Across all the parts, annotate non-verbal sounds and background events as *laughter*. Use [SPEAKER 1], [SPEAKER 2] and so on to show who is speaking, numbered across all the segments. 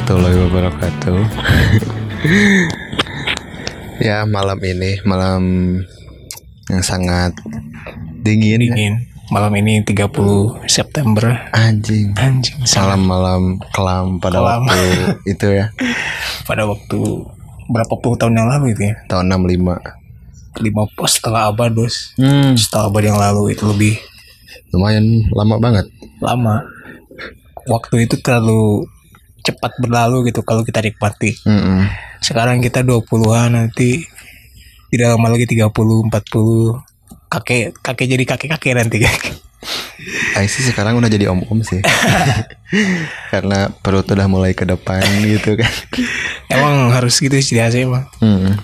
[SPEAKER 1] Warahmatullahi wabarakatuh. *laughs* ya malam ini malam yang sangat dingin.
[SPEAKER 2] dingin malam ini 30 September
[SPEAKER 1] Anjing.
[SPEAKER 2] anjing salah
[SPEAKER 1] Malam-malam kelam pada
[SPEAKER 2] Kelam.
[SPEAKER 1] waktu *laughs* itu ya
[SPEAKER 2] pada waktu berapa puluh tahun yang lalu itu ya
[SPEAKER 1] tahun 65.
[SPEAKER 2] lima pos setengah abad bos
[SPEAKER 1] Hmm,
[SPEAKER 2] setengah abad yang lalu itu lebih
[SPEAKER 1] lumayan lama banget.
[SPEAKER 2] lama waktu itu terlalu cepat berlalu gitu kalau kita nikmati
[SPEAKER 1] Mm-mm.
[SPEAKER 2] sekarang kita 20-an nanti tidak lama lagi 30 40 kakek kakek jadi kakek kakek nanti *laughs*
[SPEAKER 1] sih sekarang udah jadi om-om sih. *laughs* Karena perut udah mulai ke depan gitu kan. *laughs*
[SPEAKER 2] emang harus gitu sih sih emang
[SPEAKER 1] Mm.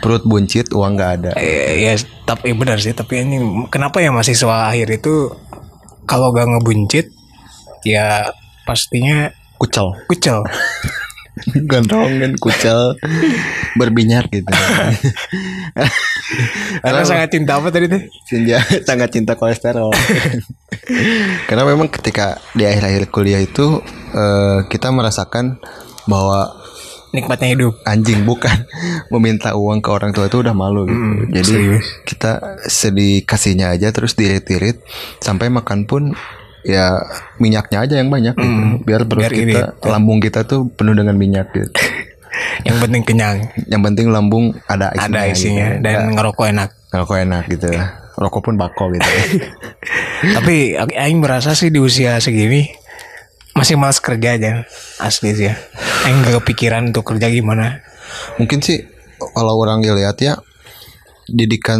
[SPEAKER 1] Perut buncit, uang nggak ada.
[SPEAKER 2] Eh, ya tapi benar sih tapi ini kenapa ya mahasiswa akhir itu kalau gak ngebuncit ya pastinya
[SPEAKER 1] Kucel.
[SPEAKER 2] kucel *laughs*
[SPEAKER 1] Gondrongan, kucel, berminyak gitu. *laughs*
[SPEAKER 2] karena sangat cinta apa tadi tuh
[SPEAKER 1] Senja sangat cinta kolesterol. *laughs* Karena memang ketika di akhir-akhir kuliah itu eh, kita merasakan bahwa
[SPEAKER 2] nikmatnya hidup
[SPEAKER 1] anjing bukan meminta uang ke orang tua itu udah malu gitu. Jadi
[SPEAKER 2] serius.
[SPEAKER 1] kita sedih kasihnya aja terus dirit-irit sampai makan pun ya minyaknya aja yang banyak gitu. Biar perut
[SPEAKER 2] biar
[SPEAKER 1] kita, lambung kita tuh penuh dengan minyak gitu. *laughs*
[SPEAKER 2] yang penting kenyang
[SPEAKER 1] Yang penting lambung ada isinya.
[SPEAKER 2] ada isinya
[SPEAKER 1] gitu.
[SPEAKER 2] dan ngerokok enak
[SPEAKER 1] Rokok enak gitu. Rokok pun bako gitu. *laughs*
[SPEAKER 2] tapi Aing merasa sih di usia segini masih malas kerja aja asli sih ya Aing gak kepikiran untuk kerja gimana
[SPEAKER 1] Mungkin sih kalau orang lihat ya didikan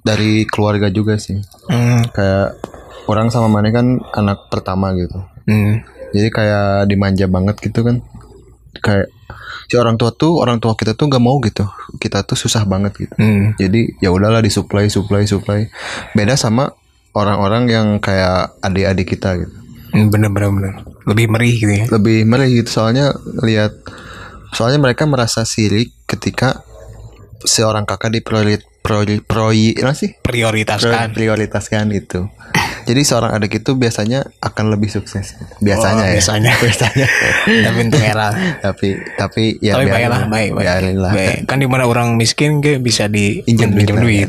[SPEAKER 1] dari keluarga juga sih.
[SPEAKER 2] hmm,
[SPEAKER 1] Kayak orang sama mana kan anak pertama gitu.
[SPEAKER 2] hmm.
[SPEAKER 1] Jadi kayak dimanja banget gitu kan. Kayak si orang tua tuh orang tua kita tuh nggak mau gitu. Kita tuh susah banget gitu.
[SPEAKER 2] Hmm.
[SPEAKER 1] Jadi ya udahlah disuplai suplai suplai. Beda sama orang-orang yang kayak adik-adik kita gitu.
[SPEAKER 2] Hmm, bener bener bener lebih merih gitu ya
[SPEAKER 1] Lebih merih gitu soalnya lihat soalnya mereka merasa sirik ketika seorang kakak dipriorit proi proi apa sih?
[SPEAKER 2] prioritaskan
[SPEAKER 1] prioritaskan itu. Jadi seorang adik itu biasanya akan lebih sukses. Biasanya
[SPEAKER 2] Oh,
[SPEAKER 1] ya.
[SPEAKER 2] biasanya. *laughs*
[SPEAKER 1] biasanya.
[SPEAKER 2] tapi untuk era
[SPEAKER 1] tapi tapi ya
[SPEAKER 2] tapi
[SPEAKER 1] biarin
[SPEAKER 2] baiklah baik baik,
[SPEAKER 1] biarin lah.
[SPEAKER 2] Baik. kan di mana orang miskin ke bisa di
[SPEAKER 1] Injam duit.
[SPEAKER 2] pinjam
[SPEAKER 1] lah. *laughs*
[SPEAKER 2] duit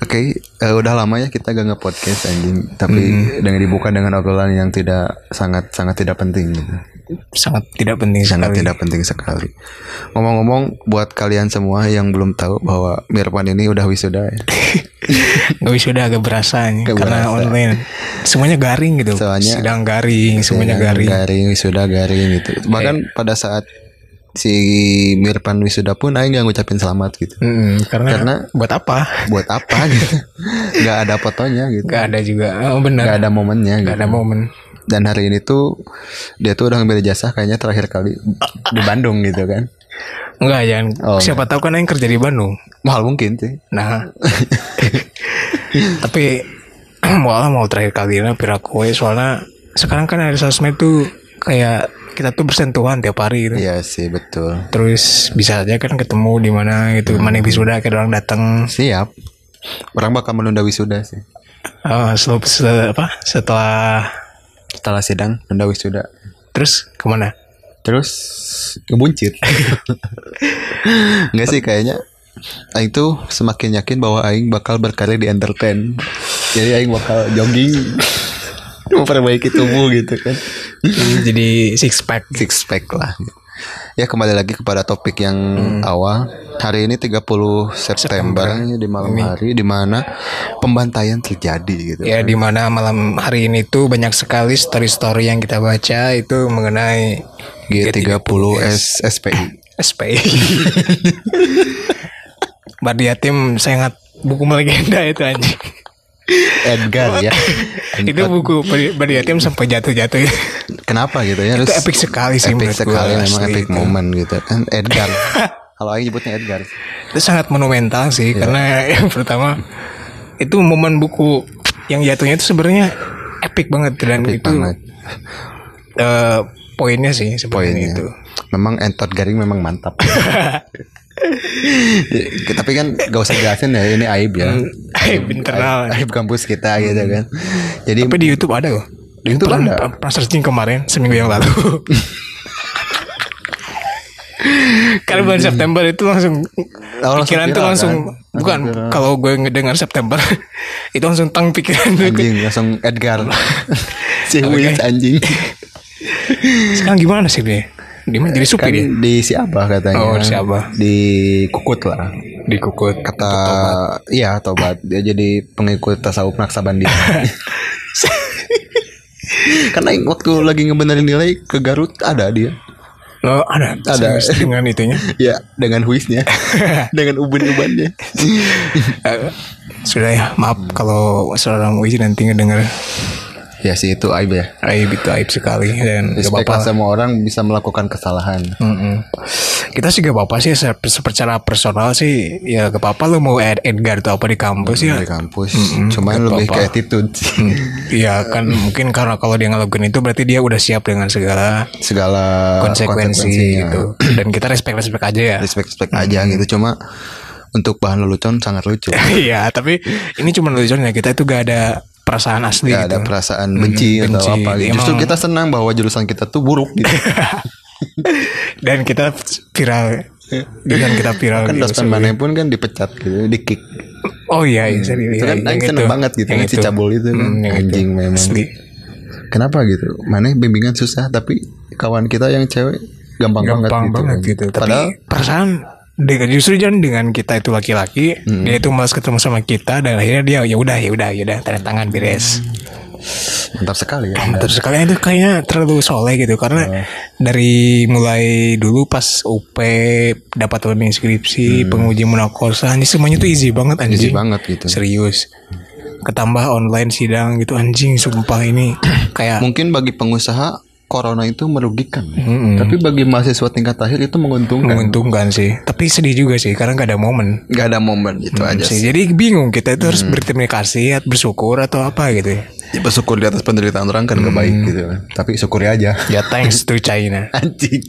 [SPEAKER 1] Oke, eh, udah lama ya kita gak nge-podcast anjing, tapi
[SPEAKER 2] Hmm.
[SPEAKER 1] dengan dibuka dengan obrolan yang tidak sangat sangat tidak penting gitu.
[SPEAKER 2] Sangat tidak penting
[SPEAKER 1] Sangat
[SPEAKER 2] sekali
[SPEAKER 1] tidak penting sekali. Ngomong-ngomong buat kalian semua yang belum tahu bahwa Mirvan ini udah wisuda ya. *laughs*
[SPEAKER 2] nggak bisa udah agak berasa nih, karena
[SPEAKER 1] berasa.
[SPEAKER 2] online semuanya garing gitu
[SPEAKER 1] Soalnya-
[SPEAKER 2] sidang garing semuanya garing
[SPEAKER 1] garing wisuda garing gitu. Bahkan pada saat si Mirvan wisuda pun aing gak ngucapin selamat gitu.
[SPEAKER 2] Mm, karena,
[SPEAKER 1] Karena-
[SPEAKER 2] buat apa
[SPEAKER 1] Buat apa gitu? *laughs* Gak ada fotonya gitu.
[SPEAKER 2] nggak ada juga oh, benar
[SPEAKER 1] Gak ada momennya
[SPEAKER 2] nggak
[SPEAKER 1] gitu.
[SPEAKER 2] ada momen
[SPEAKER 1] Dan hari ini tuh dia tuh udah ngambil jasa kayaknya terakhir kali di Bandung gitu kan.
[SPEAKER 2] Enggak jangan
[SPEAKER 1] Oh,
[SPEAKER 2] siapa tahu kan yang kerja di Bandung
[SPEAKER 1] Mahal mungkin sih.
[SPEAKER 2] nah *laughs* tapi *clears throat* malah mau terakhir kali ini pirakue soalnya sekarang kan ada sosmed tuh kayak kita tuh bersentuhan tiap hari gitu
[SPEAKER 1] Iya sih betul.
[SPEAKER 2] terus bisa aja kan ketemu di mana gitu mana wisuda kayak orang datang
[SPEAKER 1] Siap. Orang bakal menunda wisuda sih.
[SPEAKER 2] oh, setelah apa setelah
[SPEAKER 1] Setelah sidang menunda wisuda.
[SPEAKER 2] terus ke mana
[SPEAKER 1] Terus ngebuncit. *laughs* Enggak sih kayaknya Aing tuh semakin yakin bahwa Aing bakal berkarir di entertain. Jadi Aing bakal jogging *laughs* memperbaiki tubuh gitu kan. *laughs*
[SPEAKER 2] jadi six pack
[SPEAKER 1] Six pack lah. Ya kembali lagi kepada topik yang awal. Hari ini 30 September, di malam hari di mana pembantaian terjadi gitu.
[SPEAKER 2] ya di mana malam hari ini tuh banyak sekali story-story yang kita baca itu mengenai
[SPEAKER 1] G30 S SPI.
[SPEAKER 2] SPI *laughs* *laughs* Bardi Yatim sangat buku legenda itu anjing
[SPEAKER 1] Edgar ya. *laughs*
[SPEAKER 2] itu buku Bardi Yatim sampai jatuh-jatuh
[SPEAKER 1] Kenapa gitu ya?
[SPEAKER 2] itu
[SPEAKER 1] Terus
[SPEAKER 2] epic sekali sih
[SPEAKER 1] epic sekali memang epic
[SPEAKER 2] itu.
[SPEAKER 1] moment gitu kan Edgar. *laughs* Kalau Aing nyebutnya Edgar.
[SPEAKER 2] itu sangat monumental sih karena yang pertama itu momen buku yang jatuhnya itu sebenarnya epic banget dan
[SPEAKER 1] Epic
[SPEAKER 2] itu
[SPEAKER 1] banget.
[SPEAKER 2] eh, poinnya sih sebenarnya
[SPEAKER 1] Poinnya.
[SPEAKER 2] itu
[SPEAKER 1] Memang entot garing memang mantap. *laughs* Tapi kan gak usah jelasin ya ini aib ya.
[SPEAKER 2] aib internal
[SPEAKER 1] Aib kampus kita gitu kan. Jadi
[SPEAKER 2] tapi di YouTube ada loh
[SPEAKER 1] Itu
[SPEAKER 2] pernah,
[SPEAKER 1] ada.
[SPEAKER 2] pernah searching kemarin seminggu yang lalu. *laughs* Karena bulan September itu langsung
[SPEAKER 1] Oh,
[SPEAKER 2] pikiran tuh
[SPEAKER 1] viral,
[SPEAKER 2] langsung
[SPEAKER 1] kan?
[SPEAKER 2] bukan kalau gue ngedengar September *laughs* itu langsung tang pikiran.
[SPEAKER 1] Anjing langsung Edgar. *laughs* si anjing.
[SPEAKER 2] Sekarang gimana sih dia? Dia mah jadi supir
[SPEAKER 1] Kan
[SPEAKER 2] ya?
[SPEAKER 1] di si Abah katanya.
[SPEAKER 2] Oh, di si Abah.
[SPEAKER 1] Di Kukut lah.
[SPEAKER 2] Dikukut.
[SPEAKER 1] Kata iya tobat. Dia jadi pengikut tasawuf Naksabandi. *laughs* Karena waktu lagi ngebenerin nilai ke Garut ada dia.
[SPEAKER 2] Oh, ada.
[SPEAKER 1] Ada.
[SPEAKER 2] Dengan itunya. *laughs*
[SPEAKER 1] Ya, dengan huisnya. *laughs* dengan ubun-ubannya.
[SPEAKER 2] Eh, Sudah ya, maaf kalau seorang Wizi nanti ngedenger
[SPEAKER 1] ya sih itu aib ya.
[SPEAKER 2] aib itu aib sekali dan gak
[SPEAKER 1] Respect
[SPEAKER 2] apa-apa.
[SPEAKER 1] lah semua orang bisa melakukan kesalahan.
[SPEAKER 2] Mm-mm. Kita sih gak apa-apa sih se- secara personal sih ya gak apa-apa lu mau Ed- Edgar atau apa di kampus ya.
[SPEAKER 1] Di kampus. Cuman lebih ke attitude sih.
[SPEAKER 2] Hmm. Iya kan mungkin karena kalau dia ngelakuin itu berarti dia udah siap dengan segala
[SPEAKER 1] Segala
[SPEAKER 2] konsekuensi
[SPEAKER 1] konsekuensinya.
[SPEAKER 2] gitu. Dan kita respect respect aja ya.
[SPEAKER 1] Respect-respect aja gitu. Cuma untuk bahan lelucon sangat lucu. *laughs*
[SPEAKER 2] Iya tapi ini cuma lucunya kita itu gak ada perasaan asli
[SPEAKER 1] Gak
[SPEAKER 2] gitu.
[SPEAKER 1] ada perasaan benci,
[SPEAKER 2] benci.
[SPEAKER 1] atau apa gitu. Justru kita senang bahwa jurusan kita tuh buruk gitu. *laughs*
[SPEAKER 2] Dan kita viral dan kita viral
[SPEAKER 1] kan
[SPEAKER 2] gitu.
[SPEAKER 1] dosen mana pun kan dipecat gitu, di kick.
[SPEAKER 2] Oh iya, iya, serius.
[SPEAKER 1] Itu kan
[SPEAKER 2] Yang
[SPEAKER 1] seneng
[SPEAKER 2] itu.
[SPEAKER 1] banget gitu
[SPEAKER 2] Yang
[SPEAKER 1] kan si cabul itu kan.
[SPEAKER 2] Hmm, yang itu.
[SPEAKER 1] Anjing memang.
[SPEAKER 2] Asli.
[SPEAKER 1] Kenapa gitu? Mana bimbingan susah tapi kawan kita yang cewek gampang,
[SPEAKER 2] gampang banget,
[SPEAKER 1] banget
[SPEAKER 2] gitu.
[SPEAKER 1] kan.
[SPEAKER 2] Tapi
[SPEAKER 1] Padahal
[SPEAKER 2] perasaan dengan justru jangan dengan kita itu laki-laki,
[SPEAKER 1] Hmm.
[SPEAKER 2] dia itu malas ketemu sama kita dan akhirnya dia ya udah ya udah ya udah tanda tangan beres.
[SPEAKER 1] mantap sekali ya.
[SPEAKER 2] Terus sekalian itu kayaknya terlalu soleh gitu karena dari mulai dulu pas UP dapat learning skripsi, penguji munakosa, ini semuanya tuh easy banget anjing.
[SPEAKER 1] Hmm. Easy banget gitu.
[SPEAKER 2] Serius. Ketambah online sidang gitu anjing sumpah ini *clears throat* kayak
[SPEAKER 1] Mungkin bagi pengusaha corona itu merugikan.
[SPEAKER 2] Mm-mm.
[SPEAKER 1] Tapi bagi mahasiswa tingkat akhir itu menguntungkan.
[SPEAKER 2] menguntungkan sih. Tapi sedih juga sih karena gak ada momen.
[SPEAKER 1] Gak ada momen itu aja
[SPEAKER 2] sih.
[SPEAKER 1] sih.
[SPEAKER 2] Jadi bingung kita itu
[SPEAKER 1] Hmm.
[SPEAKER 2] harus berterima kasih, bersyukur atau apa gitu.
[SPEAKER 1] Ya, bersyukur di atas penderitaan orang kan gak baik gitu kan. Tapi syukuri aja.
[SPEAKER 2] Ya thanks to China. *laughs*
[SPEAKER 1] Anjing.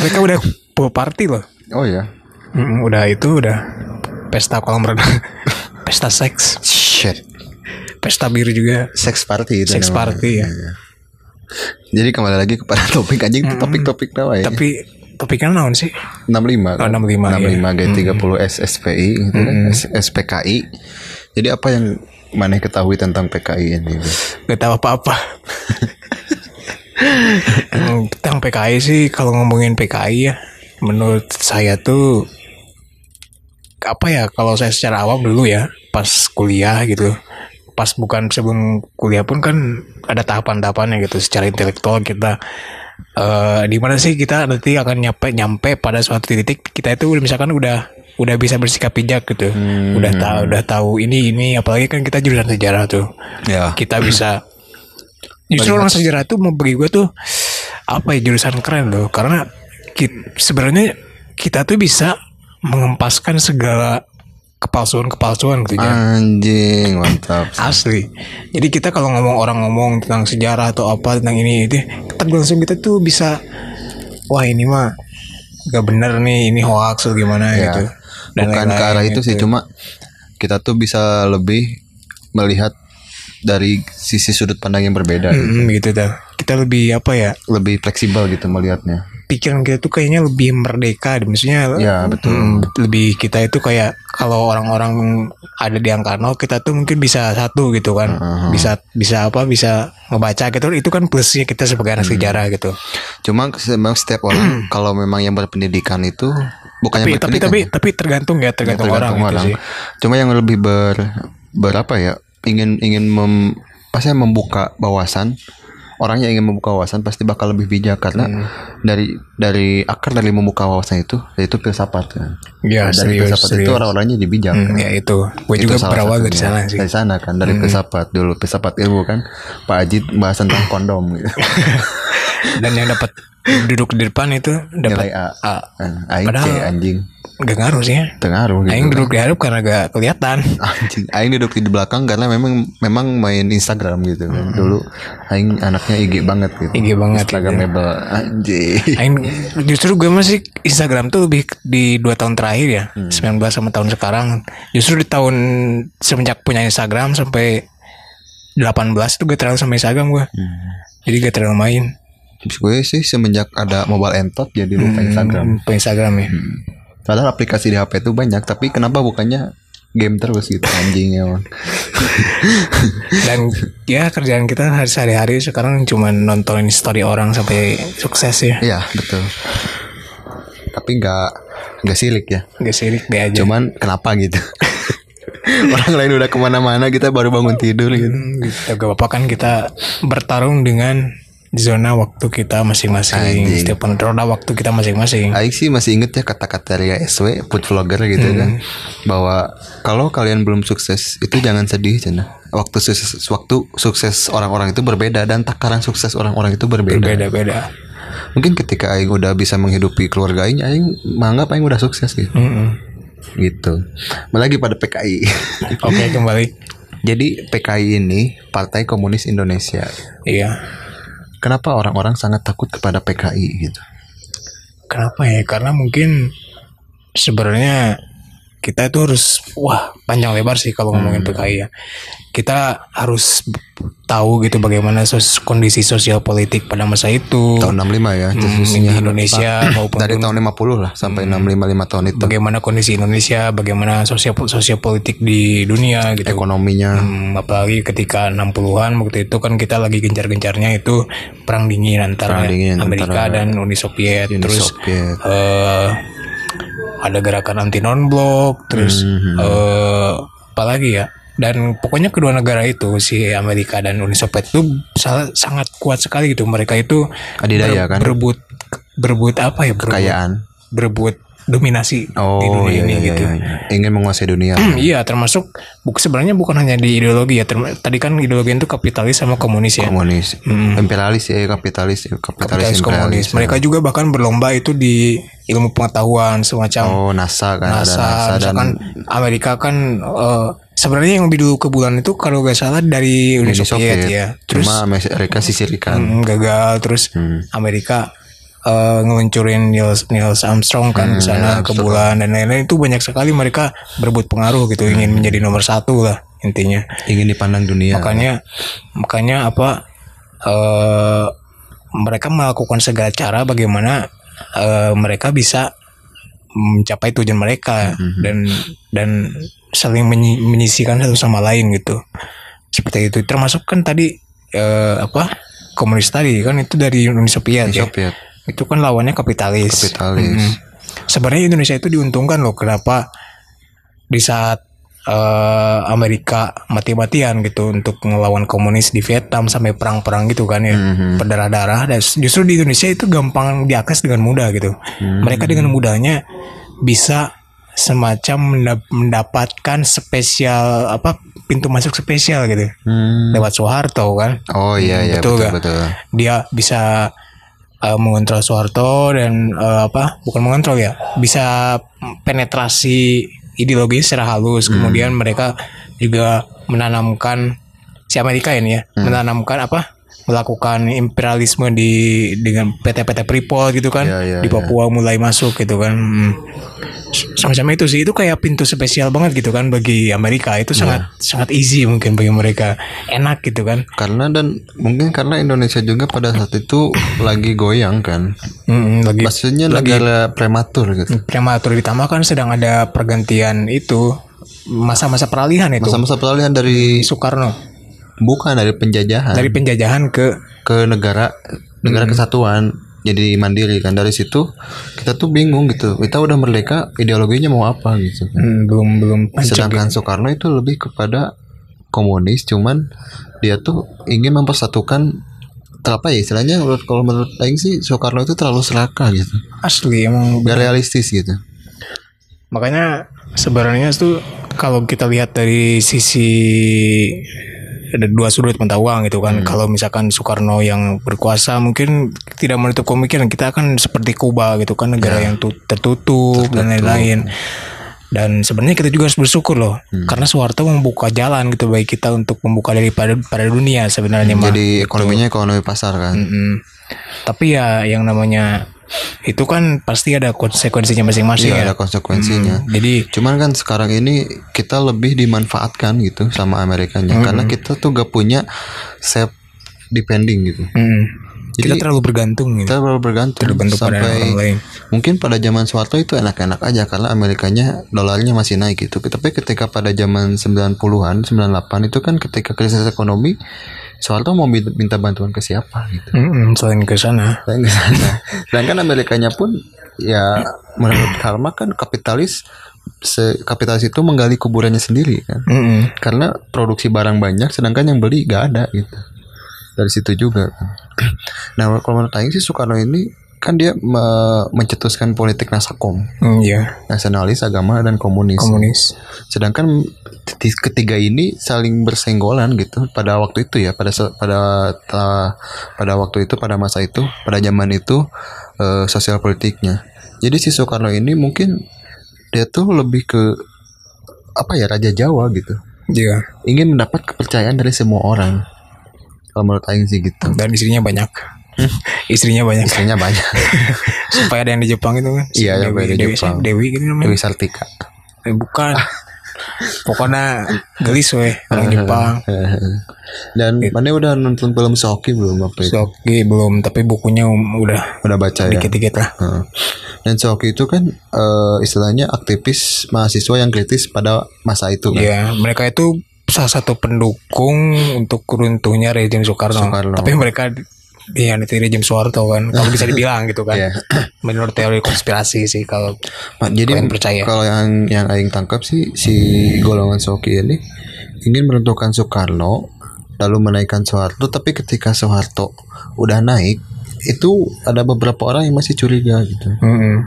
[SPEAKER 2] Mereka udah pool party loh.
[SPEAKER 1] Oh ya.
[SPEAKER 2] Mm, udah itu udah pesta kolam renang, *laughs* pesta seks,
[SPEAKER 1] Shit.
[SPEAKER 2] pesta bir juga,
[SPEAKER 1] Sex party itu
[SPEAKER 2] seks party ya.
[SPEAKER 1] Jadi kembali lagi kepada *laughs* topik anjing topik-topik tawa ya.
[SPEAKER 2] Tapi topiknya naon sih?
[SPEAKER 1] 65
[SPEAKER 2] Oh, 65,
[SPEAKER 1] 65 G30 S SPI gitu kan. S- SPKI. Jadi apa yang mana ketahui tentang PKI ini?
[SPEAKER 2] Gak tahu apa-apa. *laughs* Tentang PKI sih kalau ngomongin PKI ya menurut saya tuh apa ya kalau saya secara awam dulu ya pas kuliah gitu pas bukan sebelum kuliah pun kan ada tahapan-tahapannya gitu secara intelektual kita eh di mana sih kita nanti akan nyampe nyampe pada suatu titik kita itu misalkan udah udah bisa bersikap bijak gitu. Udah tahu udah tahu ini ini apalagi kan kita jurusan sejarah tuh.
[SPEAKER 1] Ya.
[SPEAKER 2] kita *clears throat* bisa justru orang sejarah tuh mau bagi gue tuh apa ya jurusan keren loh. Karena sebenarnya kita tuh bisa mengempaskan segala kepalsuan-kepalsuan gitu ya.
[SPEAKER 1] Anjing mantap. *laughs*
[SPEAKER 2] Asli. Jadi kita kalau ngomong orang ngomong tentang sejarah atau apa tentang ini itu, kita langsung kita tuh bisa wah ini mah gak bener nih ini hoax atau gimana
[SPEAKER 1] Ya.
[SPEAKER 2] gitu.
[SPEAKER 1] Bukan ke arah itu sih
[SPEAKER 2] gitu.
[SPEAKER 1] cuma kita tuh bisa lebih melihat dari sisi sudut pandang yang berbeda gitu.
[SPEAKER 2] Mm, gitu dah. Kita lebih apa ya?
[SPEAKER 1] lebih fleksibel gitu melihatnya.
[SPEAKER 2] Pikiran kita tuh kayaknya lebih merdeka maksudnya
[SPEAKER 1] Ya, betul.
[SPEAKER 2] mm, lebih kita itu kayak kalau orang-orang ada di angka nol kita tuh mungkin bisa satu gitu kan. Bisa bisa apa bisa ngebaca gitu. Itu kan plusnya kita sebagai anak sejarah gitu.
[SPEAKER 1] Cuma memang setiap orang kalau memang yang berpendidikan itu
[SPEAKER 2] tapi
[SPEAKER 1] bukannya
[SPEAKER 2] tapi
[SPEAKER 1] berpendidikan,
[SPEAKER 2] tapi
[SPEAKER 1] ya,
[SPEAKER 2] tapi tergantung ya tergantung, orang, gitu sih.
[SPEAKER 1] Cuma yang lebih ber berapa ya? Ingin ingin mem, apa sih, membuka wawasan orang yang ingin membuka wawasan pasti bakal lebih bijak karena
[SPEAKER 2] Hmm.
[SPEAKER 1] dari dari akar dari membuka wawasan itu yaitu filsafat kan.
[SPEAKER 2] ya
[SPEAKER 1] dari
[SPEAKER 2] serius
[SPEAKER 1] filsafat itu
[SPEAKER 2] serius
[SPEAKER 1] orang-orangnya jadi bijak.
[SPEAKER 2] Hmm,
[SPEAKER 1] kan.
[SPEAKER 2] ya itu gue
[SPEAKER 1] Itu
[SPEAKER 2] juga berawal dari sana sih Hmm.
[SPEAKER 1] Dari sana kan dari filsafat dulu filsafat ilmu kan Pak Ajit bahas tentang *coughs* kondom gitu.
[SPEAKER 2] dan yang dapat duduk di depan itu dapat
[SPEAKER 1] Nilai A.
[SPEAKER 2] A.
[SPEAKER 1] Kan, Aing C
[SPEAKER 2] Padahal-
[SPEAKER 1] anjing.
[SPEAKER 2] gak ngaruh sih ya
[SPEAKER 1] Tengaruh gitu.
[SPEAKER 2] Aing duduk di hadap karena gak kelihatan *laughs*
[SPEAKER 1] Anjing, Aing duduk di belakang karena memang memang main Instagram gitu kan. Dulu Aing anaknya IG banget gitu.
[SPEAKER 2] IG banget gitu.
[SPEAKER 1] Instagramable anjing.
[SPEAKER 2] Aing justru gue masih Instagram tuh lebih di dua tahun terakhir ya, 19 sama tahun sekarang. Justru di tahun semenjak punya Instagram sampai 18 tuh gak terlalu sama Instagram gue.
[SPEAKER 1] Hmm.
[SPEAKER 2] Jadi gak terlalu main.
[SPEAKER 1] Terus gue sih semenjak ada mobile entot jadi lupa Instagram.
[SPEAKER 2] Hmm, Lupa Instagram ya.
[SPEAKER 1] Padahal aplikasi di HP itu banyak, tapi kenapa bukannya game terus gitu anjing emang. *laughs*
[SPEAKER 2] Dan ya kerjaan kita hari sehari-hari sekarang cuma nontonin story orang sampai sukses ya.
[SPEAKER 1] Iya betul. Tapi nggak nggak silik ya.
[SPEAKER 2] Gak sirik deh aja.
[SPEAKER 1] Cuman kenapa gitu? *laughs* Orang lain udah ke mana-mana kita baru bangun tidur gitu.
[SPEAKER 2] Hmm, gitu. Gak apa-apa kan kita bertarung dengan zona waktu kita masing-masing. Setiap roda waktu kita masing-masing.
[SPEAKER 1] Aik sih masih inget ya kata-kata Ria SW food vlogger gitu kan bahwa kalau kalian belum sukses itu jangan sedih cina waktu sukses waktu sukses orang-orang itu berbeda dan takaran sukses orang-orang itu berbeda
[SPEAKER 2] Beda-beda.
[SPEAKER 1] mungkin ketika Aing udah bisa menghidupi keluarga Aing Aing menganggap Aing udah sukses gitu
[SPEAKER 2] Mm-mm.
[SPEAKER 1] gitu lagi pada PKI
[SPEAKER 2] Oke kembali.
[SPEAKER 1] jadi PKI ini Partai Komunis Indonesia
[SPEAKER 2] Iya.
[SPEAKER 1] Kenapa orang-orang sangat takut kepada PKI gitu
[SPEAKER 2] Kenapa ya? Karena mungkin sebenarnya kita itu harus wah panjang lebar sih kalau ngomongin PKI ya. Kita harus tahu gitu bagaimana sos kondisi sosial politik pada masa itu.
[SPEAKER 1] Tahun 65 ya
[SPEAKER 2] Hmm, Indonesia *clears throat* maupun
[SPEAKER 1] dari tahun 50 lah sampai 65 lima tahun itu.
[SPEAKER 2] Bagaimana kondisi Indonesia, bagaimana sosial sosial politik di dunia gitu.
[SPEAKER 1] ekonominya.
[SPEAKER 2] Hmm, apalagi ketika 60-an waktu itu kan kita lagi gencar-gencarnya itu perang dingin antara
[SPEAKER 1] Perang dingin
[SPEAKER 2] Amerika
[SPEAKER 1] antara
[SPEAKER 2] dan Uni Soviet.
[SPEAKER 1] Uni
[SPEAKER 2] terus
[SPEAKER 1] Soviet.
[SPEAKER 2] eh, ada gerakan anti non blok terus
[SPEAKER 1] Mhm.
[SPEAKER 2] eh, apalagi ya? Dan pokoknya kedua negara itu si Amerika dan Uni Soviet itu sa- sangat kuat sekali gitu. Mereka itu
[SPEAKER 1] adidaya kan?
[SPEAKER 2] berebut berebut apa ya? Berebut,
[SPEAKER 1] kekayaan.
[SPEAKER 2] berebut dominasi di
[SPEAKER 1] oh
[SPEAKER 2] dunia
[SPEAKER 1] iya,
[SPEAKER 2] ini
[SPEAKER 1] iya,
[SPEAKER 2] gitu
[SPEAKER 1] iya, iya. ingin menguasai dunia
[SPEAKER 2] Iya, termasuk buk sebenarnya bukan hanya di ideologi ya. Tadi kan ideologi itu kapitalis sama komunis ya.
[SPEAKER 1] komunis imperialis ya kapitalis ya, kapitalis,
[SPEAKER 2] Kapitalis komunis.
[SPEAKER 1] imperialis
[SPEAKER 2] Mereka juga bahkan berlomba itu di ilmu pengetahuan semacam
[SPEAKER 1] oh NASA kan ada
[SPEAKER 2] NASA,
[SPEAKER 1] NASA dan
[SPEAKER 2] Amerika kan eh, sebenarnya yang lebih dulu ke bulan itu kalau gak salah dari Uni Soviet,
[SPEAKER 1] Soviet
[SPEAKER 2] ya. Terus
[SPEAKER 1] cuma Amerika sisihkan
[SPEAKER 2] mm, gagal terus
[SPEAKER 1] Hmm.
[SPEAKER 2] Amerika eh, ngeluncurin Neil, Neil Armstrong kan ke sana ke bulan dan lain-lain. Itu banyak sekali mereka berebut pengaruh gitu ingin menjadi nomor satu lah intinya.
[SPEAKER 1] ingin dipandang dunia.
[SPEAKER 2] Makanya makanya apa eh mereka melakukan segala cara bagaimana eh, mereka bisa mencapai tujuan mereka dan dan saling menyi- menyisikan satu sama lain gitu. Seperti itu. Termasuk kan tadi eh, apa komunis tadi kan itu dari Uni Soviet ya.
[SPEAKER 1] Soviet
[SPEAKER 2] itu kan lawannya kapitalis.
[SPEAKER 1] Kapitalis.
[SPEAKER 2] Mm. sebenarnya Indonesia itu diuntungkan loh kenapa di saat eh, Amerika mati-matian gitu untuk ngelawan komunis di Vietnam sampai perang-perang gitu kan ya
[SPEAKER 1] Mhm.
[SPEAKER 2] berdarah-darah dan justru di Indonesia itu gampang diakses dengan mudah gitu. Mereka dengan mudahnya bisa semacam mendap- mendapatkan spesial apa pintu masuk spesial gitu.
[SPEAKER 1] Hmm.
[SPEAKER 2] lewat Soeharto kan.
[SPEAKER 1] Oh iya iya
[SPEAKER 2] Betul
[SPEAKER 1] betul betul,
[SPEAKER 2] dia bisa uh, mengontrol Soeharto dan uh, apa bukan mengontrol ya bisa penetrasi ideologi secara halus. Kemudian mereka juga menanamkan si Amerika ini ya menanamkan apa melakukan imperialisme di dengan PT-PT Freeport gitu kan
[SPEAKER 1] Iya, iya,
[SPEAKER 2] di Papua mulai masuk gitu kan. Hmm. Semacam itu sih. Itu kayak pintu spesial banget gitu kan bagi Amerika. Itu sangat sangat easy mungkin bagi mereka. Enak gitu kan.
[SPEAKER 1] Karena dan mungkin karena Indonesia juga pada saat itu *coughs* lagi goyang kan.
[SPEAKER 2] Mm, lagi
[SPEAKER 1] maksudnya negara prematur gitu.
[SPEAKER 2] Prematur. Ditambah kan sedang ada pergantian itu masa-masa peralihan itu.
[SPEAKER 1] Masa-masa peralihan dari
[SPEAKER 2] Soekarno.
[SPEAKER 1] Bukan dari penjajahan.
[SPEAKER 2] Dari penjajahan ke
[SPEAKER 1] ke negara negara kesatuan jadi mandiri kan. Dari situ kita tuh bingung gitu. Kita udah merdeka ideologinya mau apa gitu kan.
[SPEAKER 2] mm, belum belum
[SPEAKER 1] sedangkan Soekarno itu lebih kepada komunis cuman dia tuh ingin mempersatukan apa ya istilahnya? Menurut kalau menurut Aing sih Soekarno itu terlalu serakah gitu.
[SPEAKER 2] Asli emang
[SPEAKER 1] gak realistis gitu.
[SPEAKER 2] Makanya sebenarnya tuh kalau kita lihat dari sisi ada dua sudut mata uang gitu kan. Kalau misalkan Soekarno yang berkuasa mungkin tidak menutup kemungkinan kita akan seperti Kuba gitu kan negara yang tu- tertutup, dan lain-lain. Dan sebenarnya kita juga harus bersyukur loh karena Soeharto membuka jalan gitu bagi kita untuk membuka daripada pada dunia sebenarnya mah
[SPEAKER 1] jadi ekonominya ekonomi pasar kan?
[SPEAKER 2] Mm-mm. Tapi ya yang namanya itu kan pasti ada konsekuensinya masing-masing
[SPEAKER 1] Iya
[SPEAKER 2] ya.
[SPEAKER 1] ada konsekuensinya.
[SPEAKER 2] Jadi
[SPEAKER 1] Cuman kan sekarang ini kita lebih dimanfaatkan gitu sama Amerikanya karena kita tuh gak punya self depending gitu.
[SPEAKER 2] mm, kita
[SPEAKER 1] Jadi-
[SPEAKER 2] terlalu bergantung gitu.
[SPEAKER 1] Kita terlalu bergantung
[SPEAKER 2] pada
[SPEAKER 1] sampai
[SPEAKER 2] orang lain.
[SPEAKER 1] mungkin pada zaman Soeharto itu enak-enak aja karena Amerikanya dolarnya masih naik gitu. Tapi ketika pada zaman 90-an, 98 itu kan ketika krisis ekonomi Soeharto mau minta, bantuan ke siapa gitu.
[SPEAKER 2] Mm-mm, selain ke sana.
[SPEAKER 1] Saya ke sana. Sedangkan Amerikanya pun ya menurut Karma kan kapitalis se kapitalis itu menggali kuburannya sendiri kan.
[SPEAKER 2] Mm-mm.
[SPEAKER 1] Karena produksi barang banyak sedangkan yang beli gak ada gitu. Dari situ juga kan. Nah, kalau menurut Aing sih Soekarno ini kan dia me- mencetuskan politik nasakom,
[SPEAKER 2] Mm, Iya,
[SPEAKER 1] nasionalis, agama dan komunis.
[SPEAKER 2] komunis.
[SPEAKER 1] Sedangkan ti- ketiga ini saling bersenggolan gitu pada waktu itu ya, pada pada pada waktu itu pada masa itu, pada zaman itu eh, sosial politiknya. Jadi si Soekarno ini mungkin dia tuh lebih ke apa ya raja Jawa gitu.
[SPEAKER 2] Iya.
[SPEAKER 1] Ingin mendapat kepercayaan dari semua orang. Kalau menurut Aing sih gitu.
[SPEAKER 2] Dan istrinya banyak. *laughs* istrinya banyak.
[SPEAKER 1] Istrinya banyak. *laughs*
[SPEAKER 2] Supaya ada yang di Jepang itu kan.
[SPEAKER 1] Iya, yang
[SPEAKER 2] Dewi,
[SPEAKER 1] ada di
[SPEAKER 2] Dewi,
[SPEAKER 1] Jepang.
[SPEAKER 2] Dewi gitu namanya.
[SPEAKER 1] Dewi Sartika.
[SPEAKER 2] Eh, bukan. Pokoknya gelis weh orang *laughs* Jepang.
[SPEAKER 1] Dan mana udah nonton film Soki belum apa itu?
[SPEAKER 2] Soki belum, tapi bukunya um- udah
[SPEAKER 1] Udah baca ya?
[SPEAKER 2] dikit-dikit lah.
[SPEAKER 1] Heeh. Dan Soki itu kan eh, istilahnya aktivis mahasiswa yang kritis pada masa itu kan.
[SPEAKER 2] Iya, mereka itu salah satu pendukung untuk runtuhnya rezim Soekarno.
[SPEAKER 1] Soekarno.
[SPEAKER 2] Tapi mereka Iya, nanti rezim Soeharto kan, kalau bisa dibilang gitu kan.
[SPEAKER 1] Iya. *clears throat*
[SPEAKER 2] Menurut teori konspirasi sih kalau
[SPEAKER 1] Jadi
[SPEAKER 2] Kalian percaya?
[SPEAKER 1] kalau yang yang aing tangkap sih si golongan Soki ini ingin menentukan Soekarno lalu menaikkan Soeharto tapi ketika Soeharto udah naik itu ada beberapa orang yang masih curiga gitu.
[SPEAKER 2] Mm-mm.